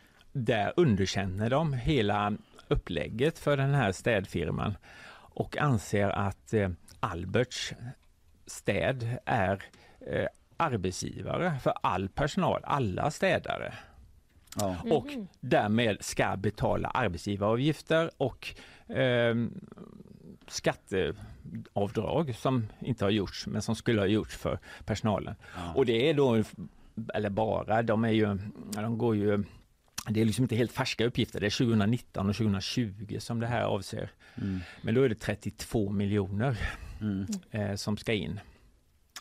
där underkänner de hela upplägget för den här städfirman och anser att eh, Alberts städ är eh, arbetsgivare för all personal, alla städare. Och
Mhm.
därmed ska betala arbetsgivaravgifter och eh, skatteavdrag som inte har gjorts men som skulle ha gjorts för personalen. Och det är då, eller bara, de är ju, de går ju det är liksom inte helt färska uppgifter, det är 2019 och 2020 som det här avser.
Mm.
Men då är det 32 miljoner
Mm.
eh, som ska in.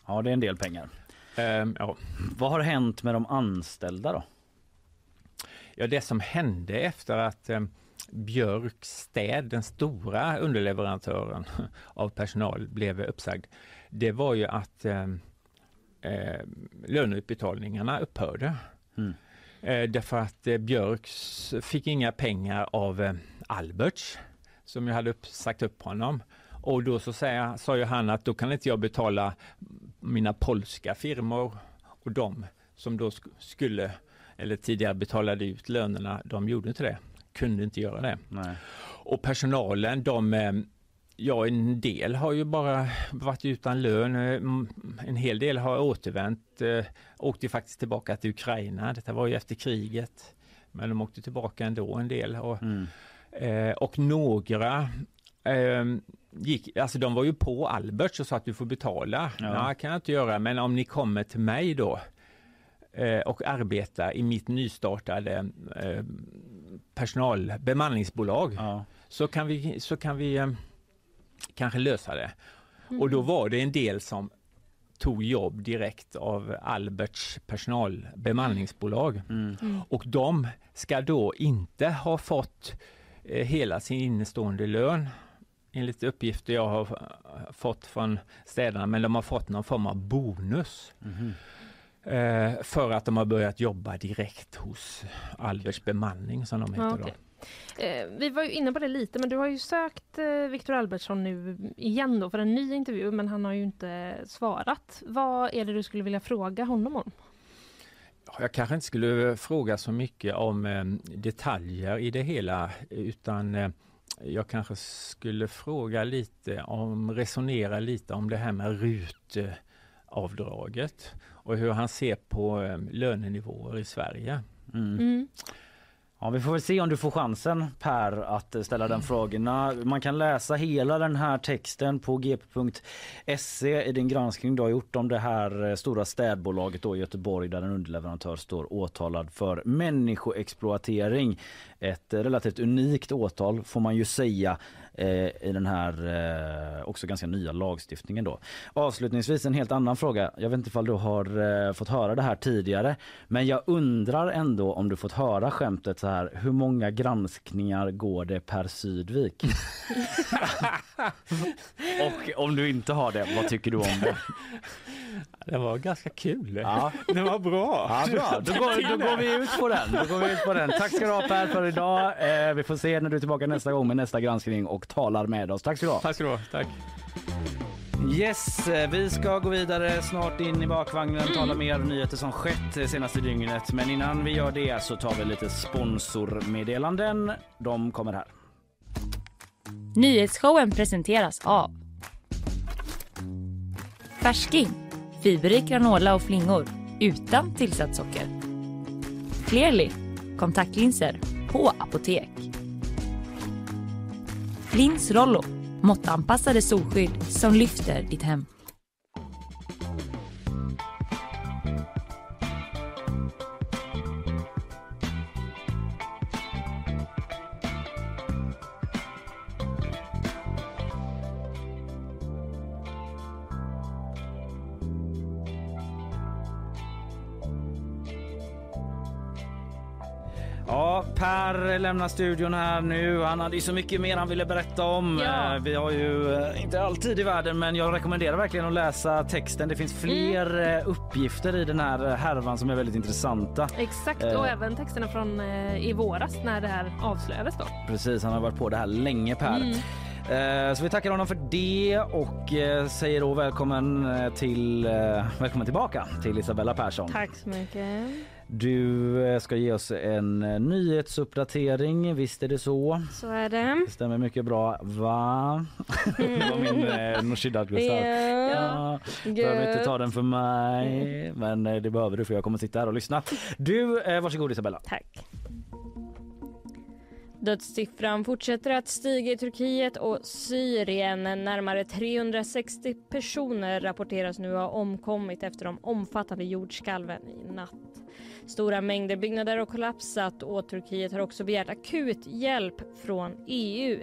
Ja, det är en del pengar.
Ehm, ja.
Vad har hänt med de anställda då?
Ja, det som hände efter att eh, Björkstäd, den stora underleverantören [laughs] av personal, blev uppsagd, det var ju att eh, eh, löneutbetalningarna upphörde.
Mm.
Eh, därför att eh, Björks fick inga pengar av eh, Alberts, som ju hade upp, sagt upp honom. Och då så säger, sa ju han att då kan inte jag betala mina polska firmor och de som då sk- skulle eller tidigare betalade ut lönerna, de gjorde inte det. Kunde inte göra det.
Nej.
Och personalen, de, ja en del har ju bara varit utan lön. Eh, En hel del har återvänt, eh, åkte faktiskt tillbaka till Ukraina. Detta var ju efter kriget. Men de åkte tillbaka ändå en del. Och,
Mm.
eh, och några eh, gick, alltså de var ju på Albert och sa att du får betala.
Ja.
Ja. kan jag inte göra, men om ni kommer till mig då eh, och arbetar i mitt nystartade eh, personal, bemanningsbolag så kan vi, så kan vi eh, kanske lösa det. Och då var det en del som tog jobb direkt av Alberts personal bemanningsbolag. Och de ska då inte ha fått eh, hela sin innestående lön enligt uppgifter jag har fått från städarna, men de har fått någon form av bonus. Eh, för att de har börjat jobba direkt hos Alberts bemanning som de heter
Ja,
då.
Eh, vi var ju inne på det lite, men du har ju sökt eh, Viktor Albertsson nu igen då för en ny intervju, men han har ju inte svarat. Vad är det du skulle vilja fråga honom om?
Jag kanske inte skulle fråga så mycket om eh, detaljer i det hela utan eh, jag kanske skulle fråga lite om, resonera lite om det här med RUT-avdraget och hur han ser på eh, lönenivåer i Sverige.
Mm. Ja, vi får väl se om du får chansen Per att eh, ställa den frågorna. Man kan läsa hela den här texten på gp.se i din granskning du har gjort om det här eh, stora städbolaget då i Göteborg där en underleverantör står åtalad för människoexploatering. Ett eh, relativt unikt åtal får man ju säga i den här eh, också ganska nya lagstiftningen då. Avslutningsvis en helt annan fråga. Jag vet inte ifall du har eh, fått höra det här tidigare men jag undrar ändå om du fått höra skämtet så här hur många granskningar går det per Sydvik? [laughs] Och om du inte har det, vad tycker du om det? [laughs]
Det var ganska kul.
Ja.
Det var bra.
Ja, bra. Då, går, då går vi ut på den. Då går vi ut på den. Tack ska du ha Per för idag. Eh, vi får se när du är tillbaka nästa gång med nästa granskning och talar med oss. Tack ska du ha.
Tack ska du ha. Tack.
Yes, eh, vi ska gå vidare snart in i bakvagnen och tala mer nyheter som skett det senaste dygnet. Men innan vi gör det så tar vi lite sponsormeddelanden. De kommer här.
Nyhetsshowen presenteras av Färsking, fiberrik granola och flingor utan tillsatt socker. Clearly, kontaktlinser på apotek. Flins Rollo, måttanpassade solskydd som lyfter ditt hem.
Per lämnar studion här nu. Han hade ju så mycket mer han ville berätta om.
Ja.
Eh, Vi har ju eh, inte alltid i världen, men jag rekommenderar verkligen att läsa texten. Det finns fler eh, uppgifter i den här härvan som är väldigt intressanta.
Exakt,
Eh.
och även texterna från eh, i våras när det här avslöjades då.
Precis, han har varit på det här länge Per.
Mm.
Eh, Så vi tackar honom för det och eh, säger då välkommen eh, till eh, välkommen tillbaka till Isabella Persson.
Tack så mycket.
Du eh, ska ge oss en eh, nyhetsuppdatering, visst är det så?
Så är det.
Det stämmer mycket bra, va? [laughs] det var min eh, Nooshi Dadgostar.
Ja.
Ja, behöver inte ta den för mig, men eh, det behöver du för jag kommer sitta här och lyssna. Du, eh, varsågod Isabella.
Tack. Dödssiffran fortsätter att stiga i Turkiet och Syrien. Närmare 360 personer rapporteras nu ha omkommit efter de omfattande jordskalven i natt. Stora mängder byggnader har kollapsat och Turkiet har också begärt akut hjälp från EU.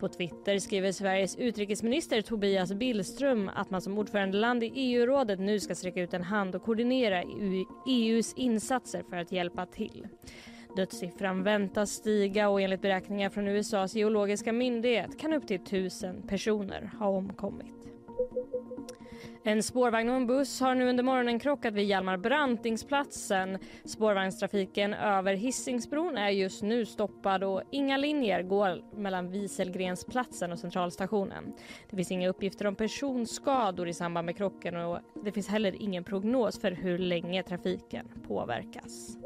På Twitter skriver Sveriges utrikesminister Tobias Billström att man som ordförandeland i EU-rådet nu ska sträcka ut en hand och koordinera EU EUs insatser för att hjälpa till. Dödssiffran väntas stiga och enligt beräkningar från USAs geologiska myndighet kan upp till tusen personer ha omkommit. En spårvagn och en buss har nu under morgonen krockat vid Hjalmar Brantingsplatsen. Spårvagnstrafiken över Hisingsbron är just nu stoppad och inga linjer går mellan Wieselgrensplatsen och Centralstationen. Det finns inga uppgifter om personskador i samband med krocken och det finns heller ingen prognos för hur länge trafiken påverkas.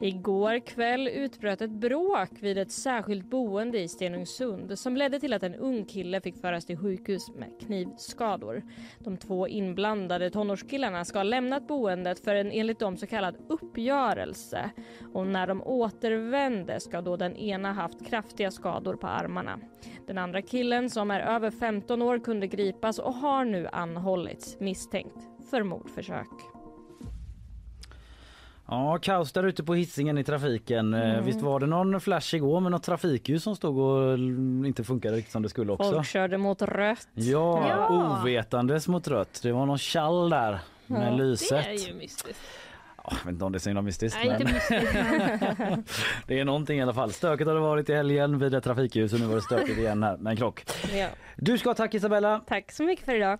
Igår kväll utbröt ett bråk vid ett särskilt boende i Stenungsund som ledde till att en ung kille fick föras till sjukhus med knivskador. De två inblandade tonårskillarna ska ha lämnat boendet för en enligt dem så kallad uppgörelse. Och när de återvände ska då den ena haft kraftiga skador på armarna. Den andra killen som är över 15 år kunde gripas och har nu anhållits misstänkt för mordförsök.
Ja, kaos där ute på hissingen i trafiken. Eh,
Mm.
Visst var det någon flash igår med något trafikljus som stod och inte funkade riktigt som det skulle också?
Folk körde mot rött.
Ja,
Ja.
ovetandes mot rött. Det var någon kall där med
Ja.
lyset.
Det är ju mystiskt.
Jag vet inte om det är så himla mystiskt.
Nej, inte
men-
mystiskt. [laughs]
det är någonting i alla fall. Stökigt har det varit i helgen vid ett trafikljus och nu var det stökigt igen här med en krock.
Ja.
Du ska ha tack Isabella.
Tack så mycket för idag.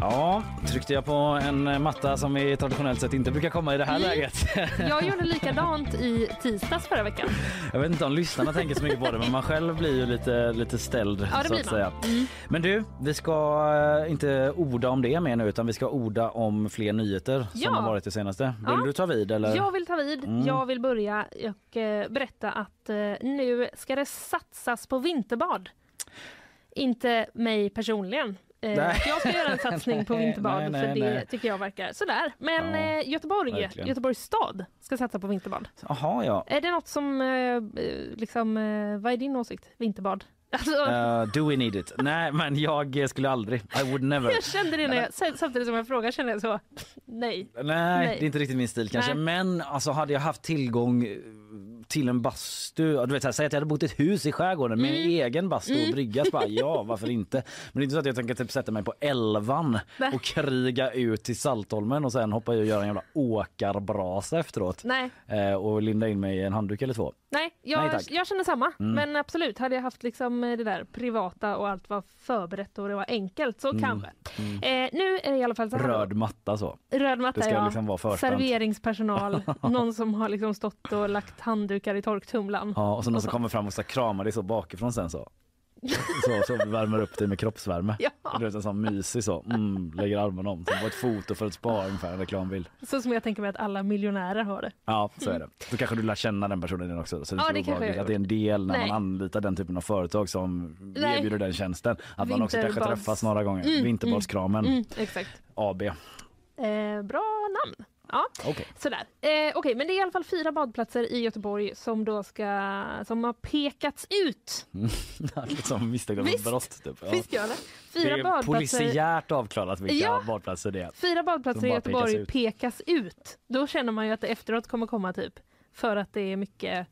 Ja, tryckte jag på en matta som vi traditionellt sett inte brukar komma i det här
Mm.
läget. [laughs]
Jag gjorde likadant i tisdags förra veckan.
Jag vet inte om lyssnarna tänker så mycket på det men man själv blir ju lite, lite ställd
Ja,
så att säga.
Mm.
Men du, vi ska eh, inte orda om det mer nu utan vi ska orda om fler nyheter
Ja.
som har varit det senaste. Vill
Ja.
du ta vid eller?
Jag vill ta vid.
Mm.
Jag vill börja och eh, berätta att eh, nu ska det satsas på vinterbad. Inte mig personligen. Eh,
Nej.
jag ska göra en satsning på [laughs]
Nej,
vinterbad
nej,
för det
nej.
tycker jag verkar sådär. Men
Ja,
eh, Göteborg,
verkligen.
Göteborgs stad ska satsa på vinterbad.
Jaha ja.
Är det något som, eh, liksom, vad är din åsikt? Vinterbad?
Uh, [laughs] do we need it? Nej men jag skulle aldrig. I would never. [laughs]
jag kände det när jag, samtidigt som jag frågade kände jag så, nej.
Nej,
Nej.
det är inte riktigt min stil kanske.
Nej.
Men alltså hade jag haft tillgång till en bastu, du vet här, säg att jag hade bott i ett hus i skärgården med
Mm.
egen bastu och
Mm.
brygga, så bara, [laughs] ja varför inte? Men det är inte så att jag tänker typ sätta mig på elvan och kriga ut till Saltholmen och sen hoppa i och göra en jävla åkarbrasa efteråt.
Nej.
Eh, och linda in mig i en handduk eller två.
Nej, jag,
Nej,
jag känner samma.
Mm.
Men absolut, hade jag haft liksom eh, det där privata och allt var förberett och det var enkelt så
Mm.
kanske.
Mm.
Eh, nu är det i alla fall så här.
Röd matta så.
Röd matta,
Det ska
ja.
liksom vara förspänt.
Serveringspersonal, [laughs] någon som har liksom stått och lagt handdukar i torktumlaren.
Ja, och så någon
Och
som kommer fram och ska krama dig så bakifrån sen så. Så, så värmer upp dig med kroppsvärme.
Ja.
Du vet en sån mysig så, mm, lägger armarna om. Som på ett foto för ett spa ungefär, en reklambild.
Så som jag tänker mig att alla miljonärer har det.
Ja, så är det. Då kanske du lär känna den personen också. Så det
Ja, det kanske
att det är en del när
Nej.
man anlitar den typen av företag som
Nej.
erbjuder den tjänsten. Att man också kanske träffas några gånger.
Mm,
Vinterbadskramen
Mm, exakt.
AB.
Eh, bra namn. Ja,
Okej.
sådär. Eh, Okej, men det är i alla fall fyra badplatser i Göteborg som då ska, som har pekats ut. [laughs]
som misstänkta för brott. Typ. Ja.
Visst gör det.
Det
Fyra
är
badplatser.
polisiärt avklarat vilka
Ja.
badplatser det är.
Fyra badplatser i Göteborg
pekas
pekas
ut.
ut. Då känner man ju att det efteråt kommer komma typ för att det är mycket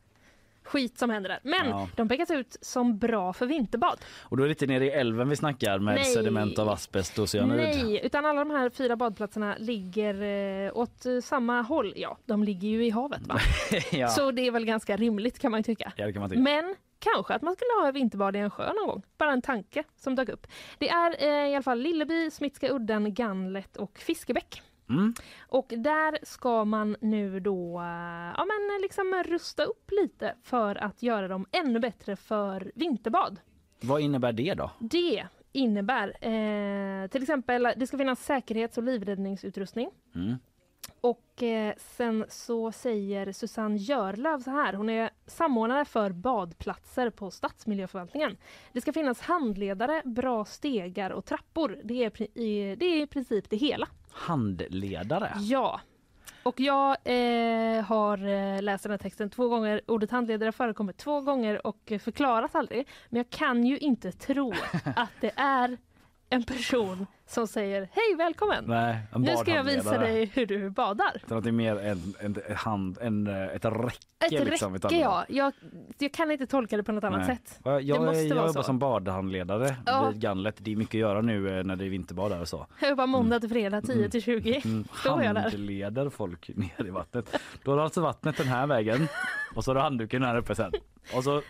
skit som händer där. Men
Ja.
de pekas ut som bra för vinterbad.
Och då är det inte nere i älven vi snackar med
Nej.
sediment av asbest och cyanid.
Nej, utan alla de här fyra badplatserna ligger eh, åt eh, samma håll. Ja, de ligger ju i havet va? [laughs]
ja.
Så det är väl ganska rimligt kan man tycka.
ja, det kan man tycka.
Men kanske att man skulle ha vinterbad i en sjö någon gång. Bara en tanke som dök upp. Det är eh, i alla fall Lilleby, Smitska udden, Ganlet och Fiskebäck.
Mm.
Och där ska man nu då eh, ja, men liksom rusta upp lite för att göra dem ännu bättre för vinterbad.
Vad innebär det då?
Det innebär eh, till exempel det ska finnas säkerhets och livräddningsutrustning.
Mm.
Och eh, sen så säger Susanne Görlöv så här, hon är samordnare för badplatser på Stadsmiljöförvaltningen. Det ska finnas handledare, bra stegar och trappor. Det är, i, det är i princip det hela.
Handledare?
Ja. Och jag eh, har eh, läst den här texten två gånger. Ordet handledare förekommer två gånger och förklaras aldrig. Men jag kan ju inte tro [laughs] att det är en person som säger hej välkommen.
Nej,
nu ska jag visa dig hur du badar.
Utan att det är mer en, en, en hand, en, ett räcke.
Ett
liksom,
räcke ja. Jag, jag kan inte tolka det på något annat
Nej.
sätt.
Ja,
det
Jag,
måste
jag
vara
jobbar
så.
som badhandledare
Ja.
vid Ganlet. Det är mycket att göra nu eh, när det är vinterbad där och så.
Jag jobbar måndag till fredag 10 till 20.
Mm,
jag
handleder folk ner i vattnet. Då har alltså vattnet den här vägen och så har du handduken här uppe sen. Och så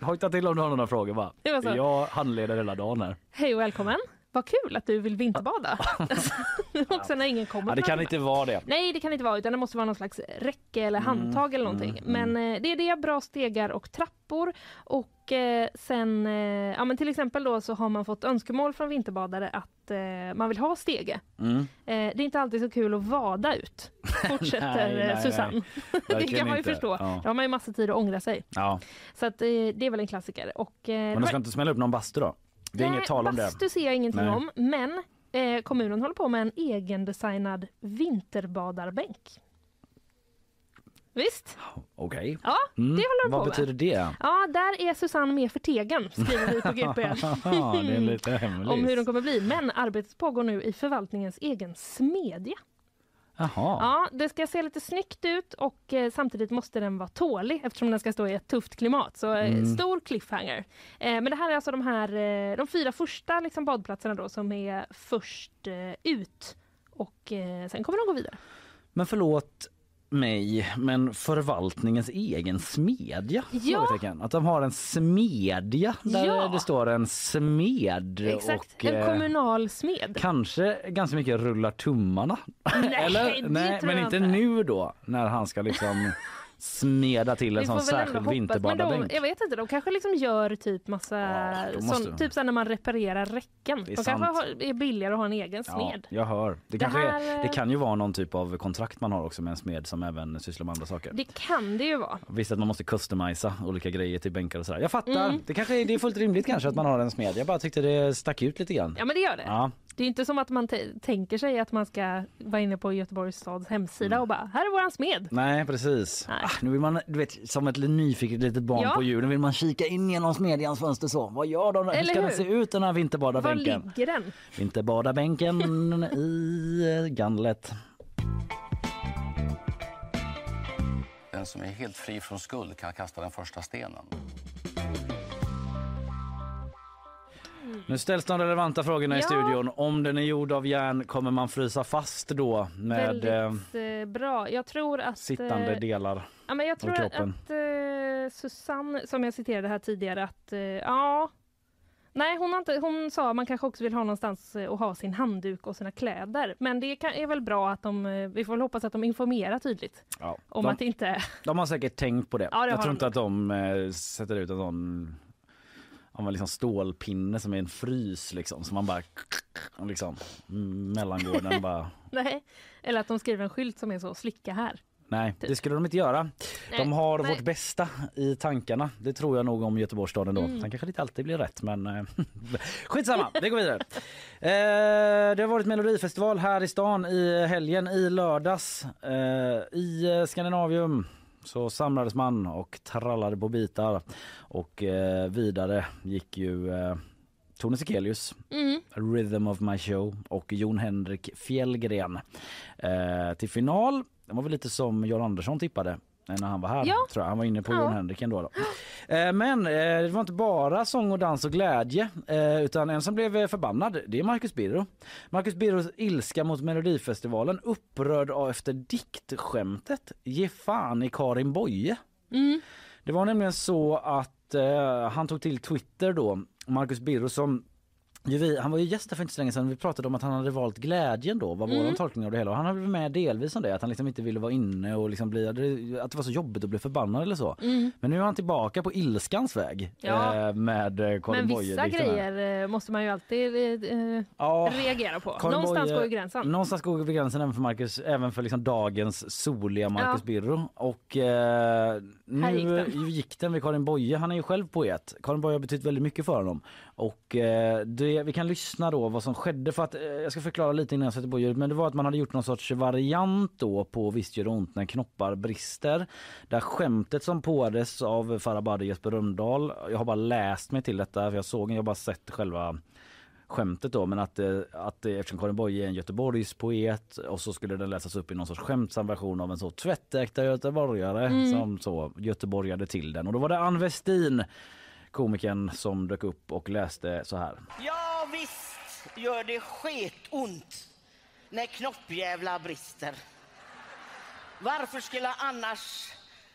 hojta till om du har några frågor
så.
Jag handleder hela dagen här.
Hej och välkommen. Vad kul att du vill vinterbada. Också [laughs] [laughs] när ingen kommer.
Ja, det kan inte vara det.
Nej, det kan inte vara utan det måste vara någon slags räcke eller handtag eller någonting.
mm,
Men eh, det är det, bra stegar och trappor. Och eh, sen, eh, ja men till exempel då så har man fått önskemål från vinterbadare att eh, man vill ha stege.
Mm.
Eh, det är inte alltid så kul att vada ut, [laughs] fortsätter
Nej, nej,
eh,
nej.
Susanne. det
Verkligen
kan man ju
inte.
förstå.
Ja.
Då har man ju massa tid att ångra sig.
Ja.
Så att, det är väl en klassiker. Och,
Men du ska inte smälla upp någon bastu då? Det är
Nej,
inget tal om det.
bastu ser jag ingenting
Nej.
om. Men eh, kommunen håller på med en egendesignad vinterbadarbänk. Visst?
Okej.
Ja,
Mm.
det håller de
Vad
på med.
betyder det?
Ja, där är Susanne mer förtegen, skriver vi på [laughs] GP.
Ja, det är lite hemligt. [laughs]
Om hur de kommer bli. Men arbetet pågår nu i förvaltningens egen smedja.
Jaha.
Ja, det ska se lite snyggt ut och eh, samtidigt måste den vara tålig eftersom den ska stå i ett tufft klimat. Så eh,
Mm.
stor cliffhanger. Eh, men det här är alltså de här eh, de fyra första liksom, badplatserna då som är först eh, ut och sen kommer de gå vidare.
Men förlåt mig, men förvaltningens egen smedja?
Ja.
Att de har en smedja där
Ja.
det står en smed
Exakt,
och
en
eh,
kommunal smed.
kanske ganska mycket rullar tummarna.
Nej,
Eller? Nej, men inte
inte.
nu då när han ska liksom [laughs] smeda till en sån särskild vinterbadarbänk.
jag vet inte, de kanske liksom gör typ massa,
måste
sån, typ så här när man reparerar räcken.
Det är
De kanske
sant.
har, är billigare att ha en egen
Ja,
smed.
jag hör. Det,
Det
kanske är,
här, eh,
det kan ju vara någon typ av kontrakt man har också med en smed som även sysslar med andra saker.
Det kan det ju vara.
Visst att man måste customisa olika grejer till bänkar och sådär. Jag fattar.
Mm.
Det kanske är, det är fullt rimligt kanske att man har en smed. Jag bara tyckte det stack ut lite grann.
Ja men det gör det.
Ja.
Det är inte som att man tänker sig att man ska vara inne på Göteborgs stads hemsida och bara här är våran smed.
Nej precis. Ah, nu vill man, du vet, som ett nyfiket litet barn
Ja.
på julen vill man kika in genom smedjans fönster så. Vad gör de? Hur
Eller
ska den
hur?
se ut den här
Var
vinterbadarbänken?
ligger den?
Vinterbadarbänken i Ganlet.
Den som är helt fri från skuld kan kasta den första stenen.
Nu ställs de relevanta frågorna i
Ja.
studion. Om den är gjord av järn kommer man frysa fast då med eh,
Väldigt eh, bra. Jag tror att...
sittande
eh,
delar
Ja, men jag tror att,
kroppen.
att eh, Susanne, som jag citerade här tidigare, att eh, ja... Nej, hon, har inte, hon sa att man kanske också vill ha någonstans eh, att ha sin handduk och sina kläder. Men det kan, är väl bra att de, eh, vi får väl hoppas att de informerar tydligt
Ja,
om
de,
att det inte...
de har säkert tänkt på det.
Ja, det
jag tror
de
inte att de eh, sätter ut en sån om man liksom stålpinne som är en frys liksom som man bara [laughs] liksom mellangår den bara [laughs]
Nej, eller att de skriver en skylt som är så slicka här.
Nej, det skulle de inte göra. De har
nej.
vårt bästa i tankarna. Det tror jag nog om Göteborgsstaden då.
Mm.
Sen kanske inte alltid blir rätt men eh, [laughs] skitsamma, vi går vidare. Eh, det har varit Melodifestival här i stan i helgen, i lördags. Eh, I eh, Skandinavium så samlades man och trallade på bitar och eh, vidare gick ju eh, Tone Sekelius,
Mm.
Rhythm of my show och Jon Henrik Fjällgren eh, till final. Det var väl lite som Jan Andersson tippade när han var här.
Ja.
Tror jag. Han var inne på
Ja.
Jon Henrik ändå. Då. [gasps] Eh, men eh, det var inte bara sång och dans och glädje eh, utan en som blev eh, förbannad det är Marcus Birro. Marcus Birros ilska mot Melodifestivalen upprörd av efter diktskämtet Ge fan i Karin Boye.
Mm.
Det var nämligen så att han tog till Twitter då, Marcus Birro som vi, han var ju gäst för inte så länge sedan. Vi pratade om att han hade valt glädjen då, var
Mm.
våran tolkning av det hela. Och han hade med delvis om det, att han liksom inte ville vara inne och liksom bli, att det var så jobbigt att bli förbannad eller så.
Mm.
Men nu är han tillbaka på ilskans väg
Ja.
eh, med eh, Karin
Men vissa grejer eh, måste man ju alltid eh,
Ja.
reagera på.
Karin
Någonstans
Boye-
går ju gränsen.
Någonstans går gränsen även för Marcus, även för liksom dagens soliga Marcus
Ja.
Birro. Och eh, nu
gick den.
gick den vid Karin Boye. Han är ju själv poet. Karin Boye har betytt väldigt mycket för honom. Och eh, det, vi kan lyssna då vad som skedde för att eh, jag ska förklara lite innan jag sätter på ljudet. Men det var att man hade gjort någon sorts variant då på Visst gör det ont när knoppar brister. Där skämtet som påades av Farah Badi och Jesper Rönndahl. Jag har bara läst mig till detta för jag såg, jag har bara sett själva skämtet då men att, eh, att eh, eftersom Karin Boye är en Göteborgs poet och så skulle den läsas upp i någon sorts skämtsam version av en så tvättäkta göteborgare
Mm.
som så göteborgade till den och då var det Ann Westin komikern som dök upp och läste så här.
Ja visst gör det sketont när knoppjävlar brister. Varför skulle annars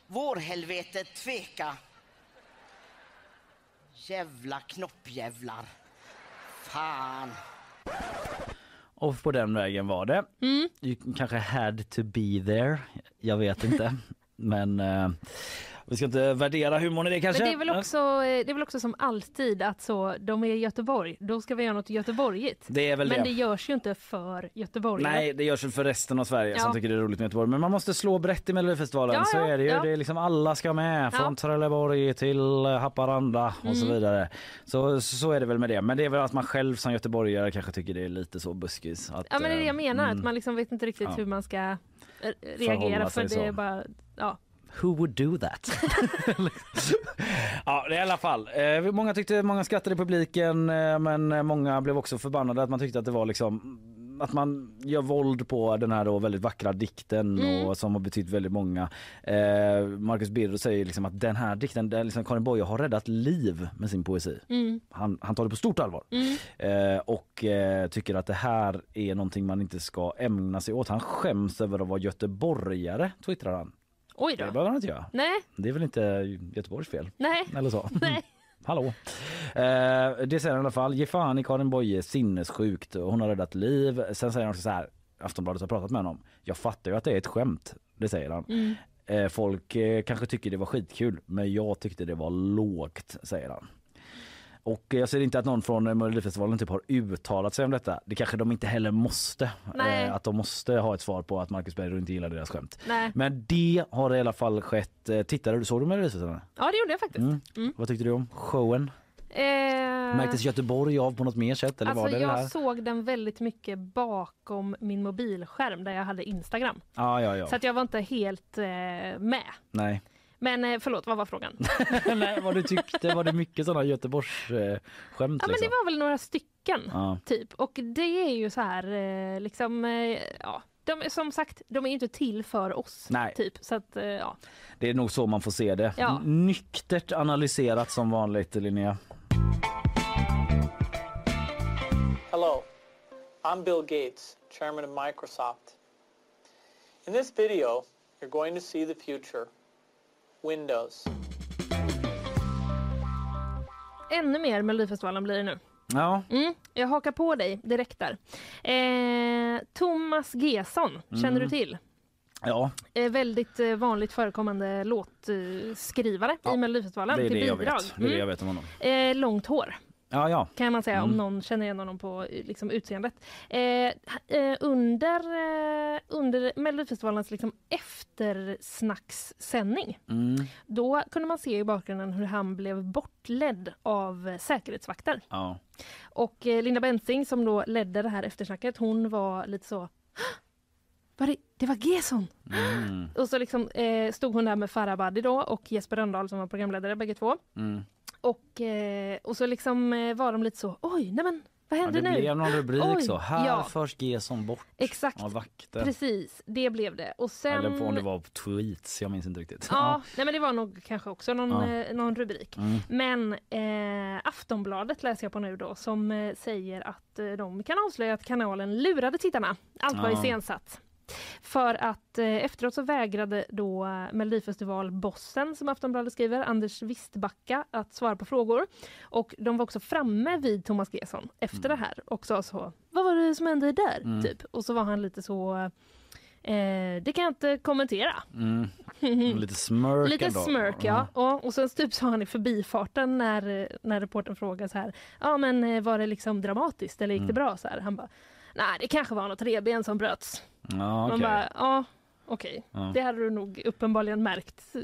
vårhelvetet tveka? Jävla knoppjävlar. Fan.
Och på den vägen var det.
Mm.
You kanske had to be there. Jag vet inte. [laughs] men eh, vi ska inte värdera humorn i det kanske.
Men det är, väl också, eh, det är väl också som alltid att så, de är i Göteborg, då ska vi göra något göteborgigt.
Det är väl
Men
det.
det görs ju inte för Göteborg.
Nej, det görs väl för resten av Sverige som
Ja.
tycker det är roligt med Göteborg. Men man måste slå brett i Melodifestivalen.
Ja,
så
ja,
är det ju.
ja.
Det är liksom alla ska med. Från
Ja.
Trelleborg till eh, Haparanda och så
Mm.
vidare. Så, så är det väl med det. Men det är väl att man själv som göteborgare kanske tycker det är lite så buskis. Att,
Ja men det är det jag
eh,
menar,
mm.
att man liksom vet inte riktigt hur man ska reagera för det är
så.
bara, ja.
Who would do that? [laughs] ja, det är i alla fall. Eh, många tyckte, många skrattade i publiken, eh, men många blev också förbannade att man tyckte att det var liksom att man gör våld på den här då väldigt vackra dikten
Mm.
och som har betytt väldigt många. Eh, Marcus Birro säger liksom att den här dikten, där liksom Karin Boye har räddat liv med sin poesi.
Mm.
Han, han tar det på stort allvar
Mm.
eh, och eh, tycker att det här är någonting man inte ska ämna sig åt. Han skäms över att vara göteborgare, twittrar han.
Oj
Det
då.
behöver han inte göra.
Nej,
Det är väl inte Göteborgs fel?
nej.
Eller så. [laughs]
Nej. [laughs]
Hallå. Eh, det säger han i alla fall. Ge fan i Karin Boye, sinnessjukt. Hon har räddat liv. Sen säger han också så här. Aftonbladet har pratat med honom. Jag fattar ju att det är ett skämt. Det säger han.
Mm.
Eh, folk eh, kanske tycker det var skitkul men jag tyckte det var lågt säger han. Och jag ser inte att någon från Melodifestivalen typ har uttalat sig om detta. Det kanske de inte heller måste. Eh, att de måste ha ett svar på att Marcus Berg inte gillar deras skämt.
Nej.
Men det har i alla fall skett. Eh, Tittade du, såg du Melodifestivalen?
Ja, det gjorde jag faktiskt.
Mm.
Mm.
Vad tyckte du om showen?
Eh,
Märktes Göteborg av på något mer sätt? Eller
alltså,
var det det
jag
här?
såg den väldigt mycket bakom min mobilskärm där jag hade Instagram.
Ja, ja, ja.
Så att jag var inte helt eh, med.
Nej.
Men eh, förlåt, vad var frågan? [laughs]
Nej, vad du tyckte? Var det mycket sådana Göteborgs eh, skämt?
Ja, men det
liksom?
var väl några stycken,
Ja.
typ. Och det är ju så här, eh, liksom, eh, ja. De, som sagt, de är inte till för oss.
Nej.
Typ. Så att, eh, ja.
Det är nog så man får se det.
Ja.
Nyktert analyserat som vanligt Linnea.
Hello, I'm Bill Gates, chairman of Microsoft. In this video, you're going to see the future. Windows.
Ännu mer Melodifestivalen blir det nu.
Ja.
Mm, jag hakar på dig direkt där. Eh, Thomas Gesson, känner
Mm.
du till?
Ja,
Eh, väldigt eh, vanligt förekommande låtskrivare
Ja,
i Melodifestivalen.
det är
till
det jag vet. Det är det jag vet om honom.
Eh, långt hår
Ja, ja.
kan man säga om
Mm.
någon känner igen honom på liksom, utseendet. Eh, eh, under, eh, under Melodifestivalens liksom, eftersnackssändning
Mm.
då kunde man se i bakgrunden hur han blev bortledd av säkerhetsvakter.
Ja.
Och eh, Linda Bensing som då ledde det här eftersnacket, hon var lite så "Hå! var det, det var Gesson!
Mm.
Och så liksom, eh, stod hon där med Farah Abadi då och Jesper Rönndahl som var programledare bägge två.
Mm.
Och, eh, och så liksom eh, var de lite så, oj, nej men vad
Ja,
händer
det
nu?
blev någon rubrik
Oj,
så. Här
ja.
förs Gesson bort
Exakt,
av vakter.
precis, det blev det. Och sen...
Eller om det var på tweets, jag minns inte riktigt.
Ja, nej men det var nog kanske också någon,
Ja.
eh, någon rubrik.
Mm.
Men eh, Aftonbladet läser jag på nu då som eh, säger att eh, de kan avslöja att kanalen lurade tittarna. Allt var
Ja.
iscensatt. För att eh, efteråt så vägrade då eh, Melodifestivalbossen som Aftonbladet skriver, Anders Wistbacka, att svara på frågor. Och de var också framme vid Thomas Gesson efter det här och sa så, vad var det som hände där?
Mm.
Typ. Och så var han lite så, eh, det kan jag inte kommentera.
Mm. [laughs] Lite smörk
Lite smörk ja. ja. Och sen typ sa han i förbifarten när, när reportern frågade så här. Ja men eh, var det liksom dramatiskt eller gick det
Mm.
bra? Så här. Han bara. Nej det kanske var något revben som bröts.
Ja,
Man
okej.
bara ja okej.
Ja.
Det hade du nog uppenbarligen märkt eh,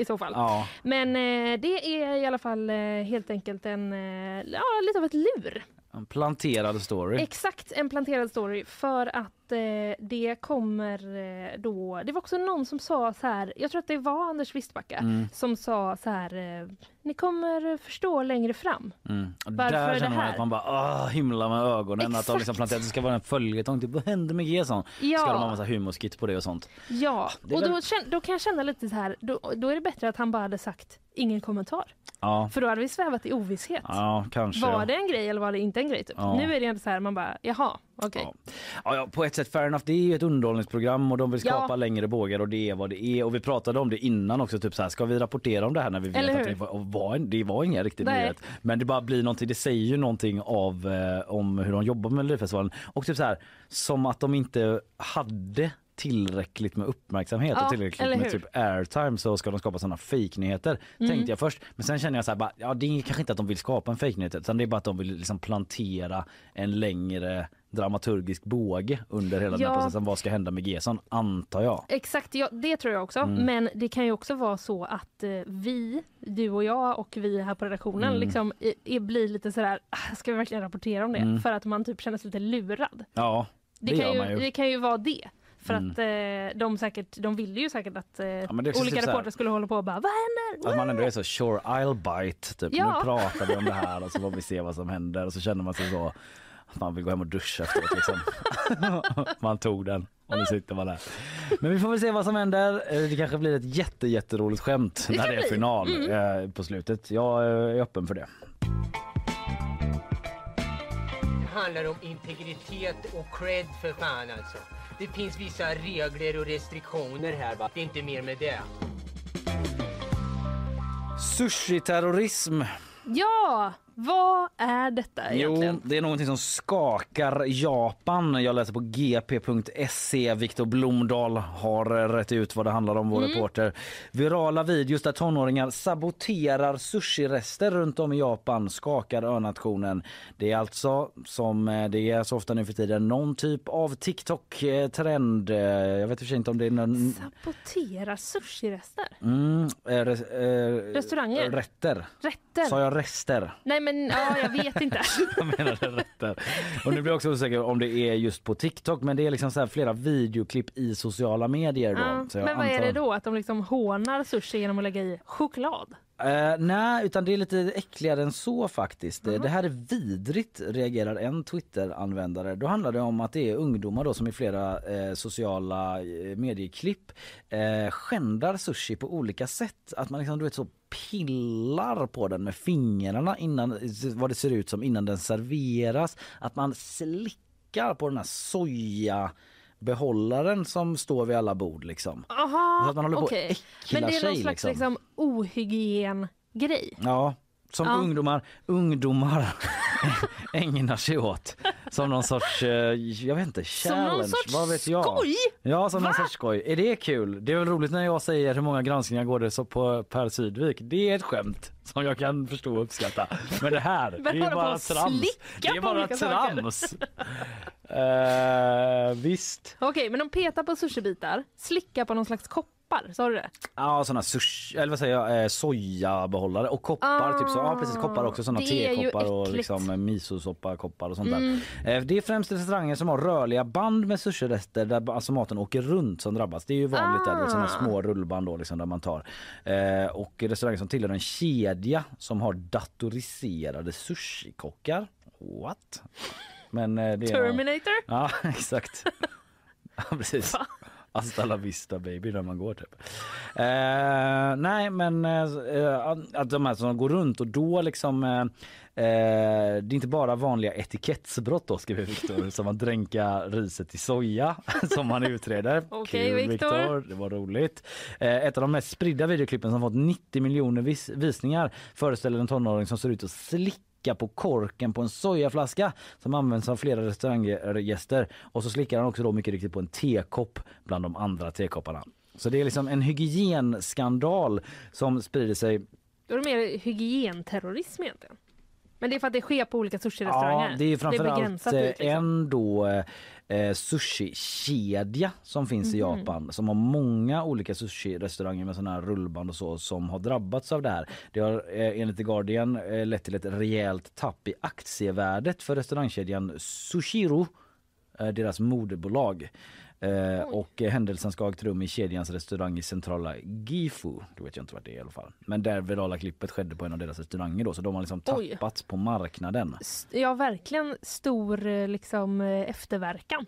i så fall.
Ja.
Men eh, det är i alla fall eh, helt enkelt en, eh, ja lite av ett lur.
En planterad story.
Exakt, en planterad story för att eh, det kommer eh, då, det var också någon som sa så här, jag tror att det var Anders Wistbacka
Mm.
som sa så här, eh, ni kommer förstå längre fram.
Mm. Där
det
känner man att man bara ah, himla med ögonen. Att de liksom
Exakt.
planterat, det ska vara en följetong. Typ, vad hände med Gesson?
Ja.
Ska de ha massa humorskit på det och sånt?
Ja,
Det
och
väl-
då, då kan jag känna lite så här, då, då är det bättre att han bara hade sagt ingen kommentar.
Ja,
För då hade vi svävat i ovisshet.
ja kanske.
Var
ja.
det en grej eller var det inte en grej? Typ. Nu är det ändå så här, man bara, jaha, okej.
Ja, ja, på ett sätt fair enough. Det är ju ett underhållningsprogram och de vill skapa längre bågar och det är vad det är. Och vi pratade om det innan också, typ så här, ska vi rapportera om det här när vi vet att det var, en- det var ingen riktig
Nej.
nyhet. Men det bara blir någonting, det säger ju någonting av eh, om hur de jobbar med Melodifestivalen. Och typ så här, som att de inte hade tillräckligt med uppmärksamhet
Ja,
och tillräckligt med typ airtime så ska de skapa sådana fake-nyheter
Mm.
tänkte jag först. Men sen känner jag så här bara, ja det är kanske inte att de vill skapa en fake-nyhet utan det är bara att de vill liksom plantera en längre dramaturgisk båge under hela den
Ja.
här processen. Vad ska hända med Gesson antar jag.
Exakt, ja, det tror jag också.
Mm.
Men det kan ju också vara så att eh, vi, du och jag och vi här på redaktionen
Mm.
liksom, i, i, blir lite sådär, "Ah, ska vi verkligen rapportera om det?
Mm.
För att man typ känner sig lite lurad.
Ja, det,
Det, kan, ju,
ju.
det kan ju vara det. För
Mm.
att eh, de säkert, de ville ju säkert att eh, olika
typ här-
reportrar skulle hålla på och bara, vad händer?
Att man ändå är så sure I'll bite. Typ.
Ja.
Nu pratar vi om det här och så får vi se vad som händer och så känner man sig så man vill gå hem och duscha efteråt liksom. [laughs] man tog den och nu sitter man där. Men vi får väl se vad som händer. Eh, Det kanske blir ett jätte, jätteroligt skämt när det är final
Mm.
eh, på slutet. Jag eh, är öppen för det.
Det handlar om integritet och cred för fan alltså. Det finns vissa regler och restriktioner här va. Det är inte mer med det.
Sushi-terrorism.
Ja, vad är detta egentligen?
Jo, det är någonting som skakar Japan. Jag läser på gp.se. Viktor Blomdahl har eh, rätt ut vad det handlar om, vår
Mm.
reporter. Virala videos där tonåringar saboterar sushirester runt om i Japan skakar önationen. Det är alltså, som eh, det är så ofta nu för tiden, någon typ av TikTok-trend. Eh, Jag vet inte om det är någon...
Sabotera sushirester?
Mm, eh, res, eh,
Restauranger?
Rätter.
Rätter?
Sa jag rester?
Nej men ja, jag vet inte. [laughs]
Jag menade rätter. Och nu blir jag också osäker om det är just på TikTok men det är liksom så här flera videoklipp i sociala medier då.
Ja, men vad är det
antar-
då? Att de liksom hånar sushi genom att lägga i choklad?
Eh, nej, utan det är lite äckligare än så faktiskt. Eh, Det här är vidrigt, reagerar en Twitter-användare. Då handlar det om att det är ungdomar då som i flera eh, sociala eh, medieklipp eh, skändar sushi på olika sätt. Att man liksom, du vet, så pillar på den med fingrarna innan, vad det ser ut som innan den serveras. Att man slickar på den här soja behållaren som står vid alla bord liksom.
Aha,
Så att man håller på att äckla
Men det är någon
sig,
slags
liksom.
liksom. ohygien-grej.
Ja, som
Ja.
ungdomar, ungdomar [laughs] ägnar sig åt. Som någon sorts, eh, jag vet inte,
Som någon
challenge.
sorts
vad vet jag?
skoj?
Ja, som någon sorts skoj. Är det kul? Det är väl roligt när jag säger hur många granskningar går det så på Per Sydvik. Det är ett skämt som jag kan förstå och uppskatta. Men det här, det är bara trams. Det är bara trams. [laughs] Eh, visst.
Okej, men de petar på sushibitar, slickar på någon slags koppar, sa du det?
Ja, sushi, eller vad säger jag, eh, sojabehållare och koppar. Typ så. Ja, precis koppar också.
Ah, Det är ju
tekoppar och liksom misosoppa-koppar och sånt
Mm.
där. Eh, Det är främst restauranger som har rörliga band med sushirester där alltså maten åker runt som drabbas. Det är ju vanligt där,
Ah.
såna små rullband då liksom där man tar. Eh, och restauranger som tillhör en kedja som har datoriserade sushikockar. What? Men eh, det är
Terminator?
Ja, [laughs] exakt. Ja, precis. Hasta la vista baby när man går typ. Eh, nej men eh, att de här som går runt och då liksom eh, eh, det är inte bara vanliga etikettsbrott då skriver Viktor som att dränka riset i soja [laughs] som man utreder.
Okej,
Kul,
Viktor.
det var roligt. Eh, ett av de mest spridda videoklippen som fått 90 miljoner vis- visningar föreställer en tonåring som ser ut att slicka på korken på en sojaflaska som används av flera restauranggäster och så slickar han också då mycket riktigt på en tekopp bland de andra tekopparna. Så det är liksom en hygienskandal som sprider sig
Då är det mer hygienterrorism egentligen. Men det är för att det sker på olika sushi-restauranger.
Ja, det är framförallt
begränsat
eh,
ut, liksom.
en då eh, sushi-kedja som finns i
Mhm.
Japan som har många olika sushi-restauranger med sådana här rullband och så som har drabbats av det här. Det har eh, enligt The Guardian eh, lett till ett rejält tapp i aktievärdet för restaurangkedjan Sushiro, deras moderbolag. Eh, och eh, händelsen ska ha ägt rum i kedjans restaurang i centrala Gifu. Det vet jag inte vart det är i alla fall. Men där virala klippet skedde på en av deras restauranger då så de har liksom
Oj.
på marknaden.
Ja, verkligen stor eh, liksom, efterverkan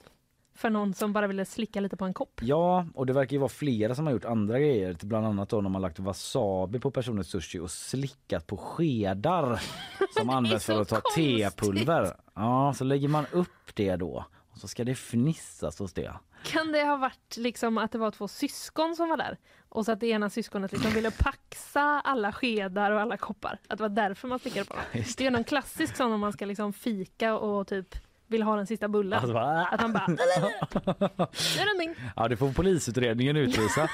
för någon som bara ville slicka lite på en kopp.
Ja, och det verkar ju vara flera som har gjort andra grejer. Bland annat då när man lagt wasabi på personens sushi och slickat på skedar [laughs] som används för att ta
konstigt.
tepulver. Ja, så lägger man upp det då så ska det fnissas hos det.
Kan det ha varit liksom att det var två syskon som var där? Och så att det ena syskonet liksom ville paxa alla skedar och alla koppar. Att det var därför man stickade på dem.
Just
Det är någon klassisk sån om man ska liksom fika och typ vill ha den sista bullen.
Alltså, bara-
Att man bara... Nu är den min.
Ja, det får polisutredningen utvisa. [laughs]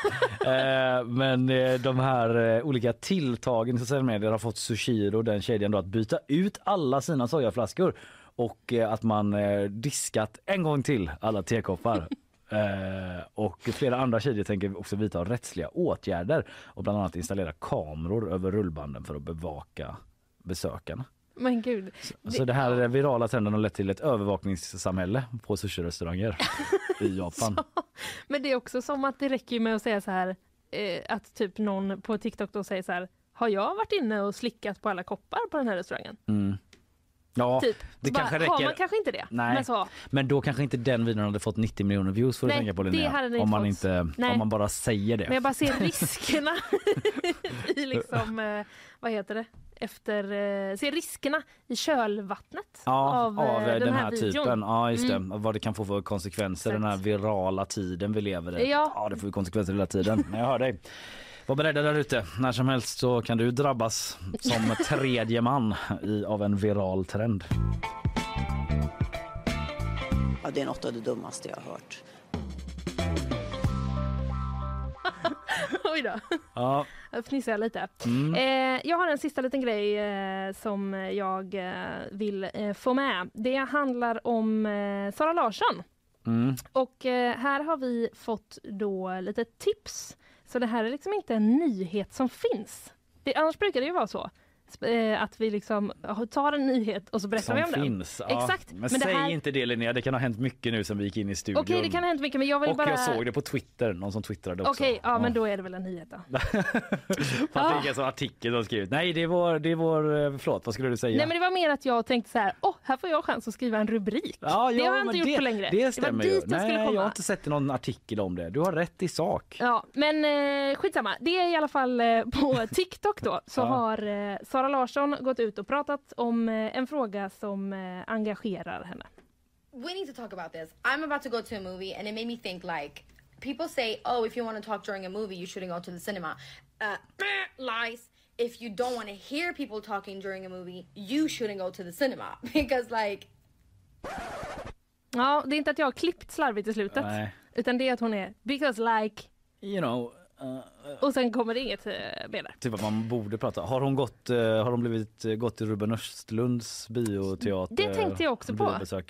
eh, men eh, de här eh, olika tilltagen medier har fått Sushiro, den kedjan, då, att byta ut alla sina sojaflaskor och eh, att man eh, diskat en gång till alla tekoppar. [laughs] Eh, och flera andra kedjor tänker också vidta rättsliga åtgärder och bland annat installera kameror över rullbanden för att bevaka besökarna.
Men gud.
Så det här virala trenden har lett till ett övervakningssamhälle på sushi-restauranger [laughs] i Japan.
Men det är också som att det räcker med att säga så här eh, att typ någon på TikTok då säger så här Har jag varit inne och slickat på alla koppar på den här restaurangen?
Mm. Ja,
Typ.
det
bara,
kanske
Har
räcker.
man kanske inte det.
Nej.
Men så,
Men då kanske inte den videon hade fått 90 miljoner views får du
Nej,
tänka på Linnea.
den
om, man
fått.
inte,
Nej.
om man bara säger det.
men jag bara ser riskerna [laughs] i liksom, eh, vad heter det? Efter, eh, ser riskerna i kölvattnet
Ja,
av, eh,
den, här,
videon.
typen. Ja, just
Mm.
det. Vad det kan få för konsekvenser
Exakt.
den här virala tiden vi lever i.
Ja.
det får ju konsekvenser hela tiden. Men jag hör dig. Var beredda där ute. När som helst så kan du drabbas som [laughs] tredje man i, av en viral trend.
Ja, det är något av det dummaste jag har hört. [laughs]
Oj då.
Ja.
Jag fnissar jag lite.
Mm.
Eh, jag har en sista liten grej eh, som jag eh, vill eh, få med. Det handlar om eh, Sara Larsson.
Mm.
Och eh, här har vi fått då lite tips. Så det här är liksom inte en nyhet som finns. Det, annars brukar det ju vara så. Eh, Att vi liksom tar en nyhet och så berättar
Som
vi om
finns.
den.
Ja.
Exakt.
Men,
det
säg
här...
inte det Linnea, det kan ha hänt mycket nu sen vi gick in i studion.
Okej, det kan ha hänt mycket men jag vill
Och
bara...
jag såg det på Twitter, någon som twittrade också.
Okej, ja, men då är det väl en nyhet då.
Fast det är en sån artikel de skrivit. Nej, det är vår, det är vår, eh, förlåt, vad skulle du säga?
Nej men det var mer att jag tänkte så här, åh, här får jag chans att skriva en rubrik.
Ja,
det
ja,
har jag inte
men
gjort på längre.
Det stämmer
dit
ju.
jag
Nej,
komma.
jag har inte sett någon artikel om det. Du har rätt i sak.
Ja, men eh, skitsamma. Det är i alla fall eh, på [laughs] TikTok då så
Ja.
har eh, Sara Larsson gått ut och pratat om eh, en fråga som eh, engagerar henne.
we need to talk about this. I'm about to go to a movie, and it made me think like people say, "Oh, if you want to talk during a movie, you shouldn't go to the cinema." Uh, [laughs] lies. If you don't want to hear people talking during a movie, you shouldn't go to the cinema [laughs] because like
Ja, det är inte att jag har klippt slarvigt i slutet.
Nej.
Utan det är att hon är because like
You know,
och sen kommer det inget eh, mer där.
typ att man borde prata. Har hon gått, eh, har hon blivit eh, gått till Ruben Östlunds bioteater?
Det tänkte jag också på.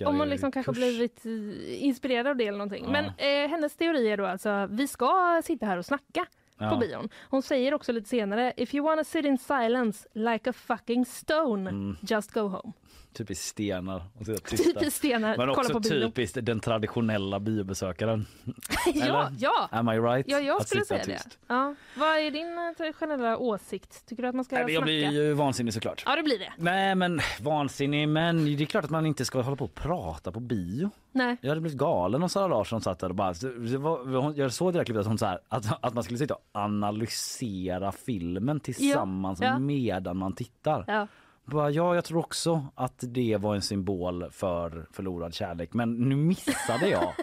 Om hon liksom kanske blivit eh, inspirerad av det eller någonting.
Ja.
Men eh, hennes teori är då alltså vi ska sitta här och snacka
Ja.
på bion. Hon säger också lite senare if you wanna sit in silence like a fucking stone
Mm.
just go home.
Typiskt stenar. [laughs]
Typiskt stenar,
Men
kolla
också typiskt den traditionella biobesökaren. [laughs]
ja, ja.
Am I right?
Ja, jag
Att
skulle säga
tyst.
det. Ja. Vad är din eh, traditionella åsikt? Tycker du att man ska
Nej, jag blir ju vansinnig såklart.
Ja, det blir det.
Nej men vansinnig men det är klart att man inte ska hålla på och prata på bio.
Nej.
Jag hade blivit galen om Sara Larsson satt där och bara, var, jag såg klippet att hon så här, att, att man skulle sitta och analysera filmen tillsammans
ja.
medan man tittar.
Ja.
Bara, ja, jag tror också att det var en symbol för förlorad kärlek men nu missade jag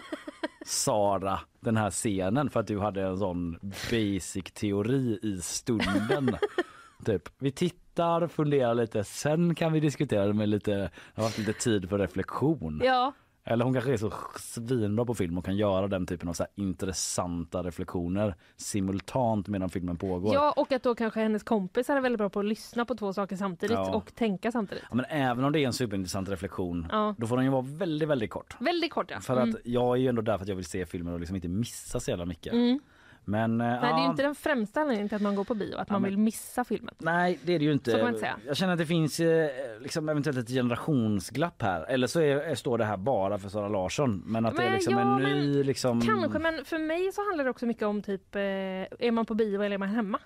Sara den här scenen för att du hade en sån basic teori i stunden. [laughs] typ, vi tittar, funderar lite, sen kan vi diskutera det med lite, det har varit lite tid för reflektion.
Ja.
Eller hon kanske är så svinbra på film och kan göra den typen av så intressanta reflektioner simultant medan filmen pågår.
ja, och att då kanske hennes kompisar är väldigt bra på att lyssna på två saker samtidigt
Ja.
och tänka samtidigt.
Ja, men även om det är en superintressant reflektion,
Ja.
då får den ju vara väldigt, väldigt kort.
Väldigt kort ja.
För
Mm.
att jag är ju ändå där för att jag vill se filmen och liksom inte missa så jävla mycket.
Mm.
Men, eh,
Nej, det är ju
ja,
inte den främsta anledningen till att man går på bio, att man
men-
vill missa filmen.
Nej det är det ju inte.
Så kan man inte säga.
Jag känner att det finns eh, liksom eventuellt ett generationsglapp här. Eller så är, står det här bara för Sara Larsson. Men att det är
Men
liksom
ja,
en ny liksom...
Kanske, men för mig så handlar det också mycket om typ, eh, är man på bio eller är man hemma?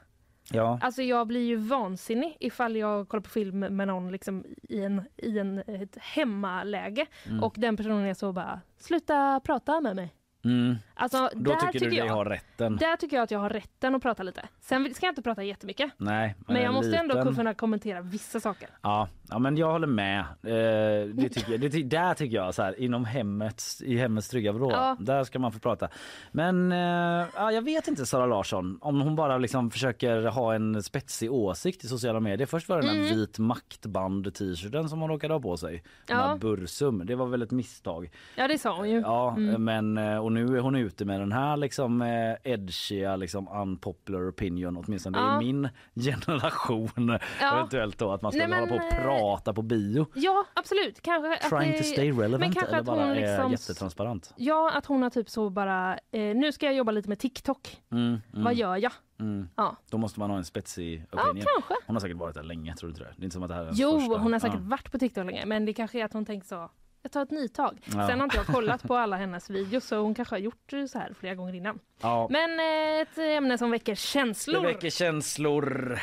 Ja.
Alltså jag blir ju vansinnig ifall jag kollar på film med någon liksom i, en, i en, ett hemmaläge
Mm.
och den personen är så bara, sluta prata med mig.
Mm.
Alltså,
Då
där
tycker du dig
jag,
ha rätten.
Där tycker jag att jag har rätten att prata lite. Sen ska jag inte prata jättemycket.
Nej,
Men jag
en
måste ändå
liten-
kunna kommentera vissa saker.
Ja, ja, men jag håller med. Eh, det tycker jag, det, där tycker jag så här, inom hemmets, i hemmets trygga vrå,
Ja.
där ska man få prata. Men eh, ja, jag vet inte Sara Larsson, om hon bara liksom försöker ha en spetsig åsikt i sociala medier. Först var det den här
Mm.
vit maktband t-shirten som hon råkade ha på sig. Den
Ja.
Bursum, det var väl ett misstag.
Ja det sa hon ju.
Ja,
Mm.
men eh, och nu är hon ute med den här liksom eh, edgiga liksom unpopular opinion åtminstone
Ja.
i min [laughs] generation
Ja.
eventuellt då att man ska
Nej,
hålla på
men,
och
eh,
prata på bio.
Ja absolut. Kanske att
Trying
det,
to stay
men
relevant
kanske
eller bara
hon
är
liksom-
jättetransparent.
Ja att hon har typ så bara, eh, nu ska jag jobba lite med TikTok.
Mm, mm,
Vad gör jag?
Mm.
Ja.
Då måste man ha en spetsig
Ja,
opinion.
kanske.
Hon har säkert varit där länge tror du inte det? Det är inte som att det här är
Jo,
första.
hon har säkert
Ja.
varit på TikTok länge men det kanske är att hon tänkt så, jag tar ett nytag.
Ja.
Sen har inte jag kollat på alla hennes videos så hon kanske har gjort så här flera gånger innan.
Ja.
Men eh, ett ämne som väcker känslor.
Det väcker känslor.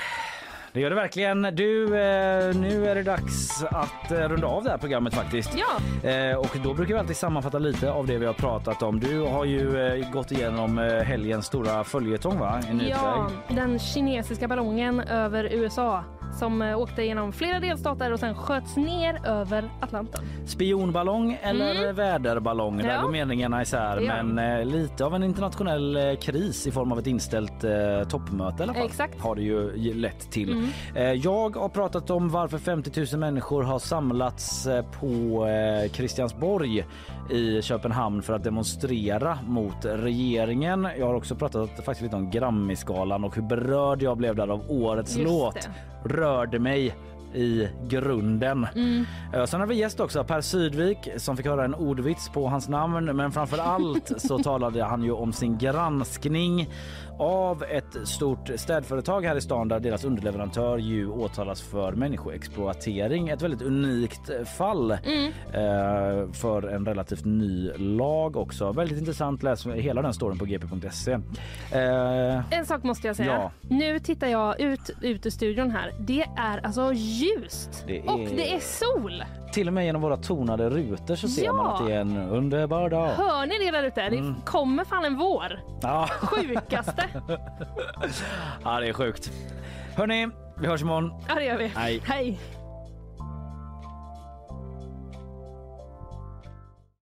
Det gör det verkligen. Du, eh, nu är det dags att eh, runda av det här programmet faktiskt.
Ja.
Och då brukar vi alltid sammanfatta lite av det vi har pratat om. Du har ju gått igenom helgens stora följetong va?
Ja, den kinesiska ballongen över USA som eh, åkte genom flera delstater och sen sköts ner över Atlanten.
Spionballong eller
Mm.
väderballong? Där
Ja.
går meningarna isär.
De.
Men eh, lite av en internationell eh, kris i form av ett inställt eh, toppmöte i alla fall.
Exakt.
Har det ju lett till.
Mm.
Eh, jag har pratat om varför 50 000 människor har samlats eh, på eh, Christiansborg i Köpenhamn för att demonstrera mot regeringen. Jag har också pratat faktiskt lite om Grammisgalan och hur berörd jag blev där av årets
Just
låt.
det.
Rörde mig i grunden.
Mm.
Eh, Sen har vi gäst också, Per Sydvik, som fick höra en ordvits på hans namn. Men framför allt så [laughs] talade han ju om sin granskning av ett stort städföretag här i stan där deras underleverantör ju åtalas för människoexploatering. Ett väldigt unikt fall
Mm.
eh, för en relativt ny lag också. Väldigt intressant. Läs hela den storyn på gp.se. Eh,
En sak måste jag säga.
Ja.
Nu tittar jag ut, ut ur studion här. Det är alltså ljust
Det är-
och det är sol.
till och med genom våra tonade rutor så ser
Ja.
man att det är en underbar dag.
Hör ni det där ute?
Mm.
Det kommer fan en vår.
Ja.
Sjukaste.
Ja, det är sjukt. Hörni, vi hörs imorgon.
Ja, det gör vi.
Hej.
Hej.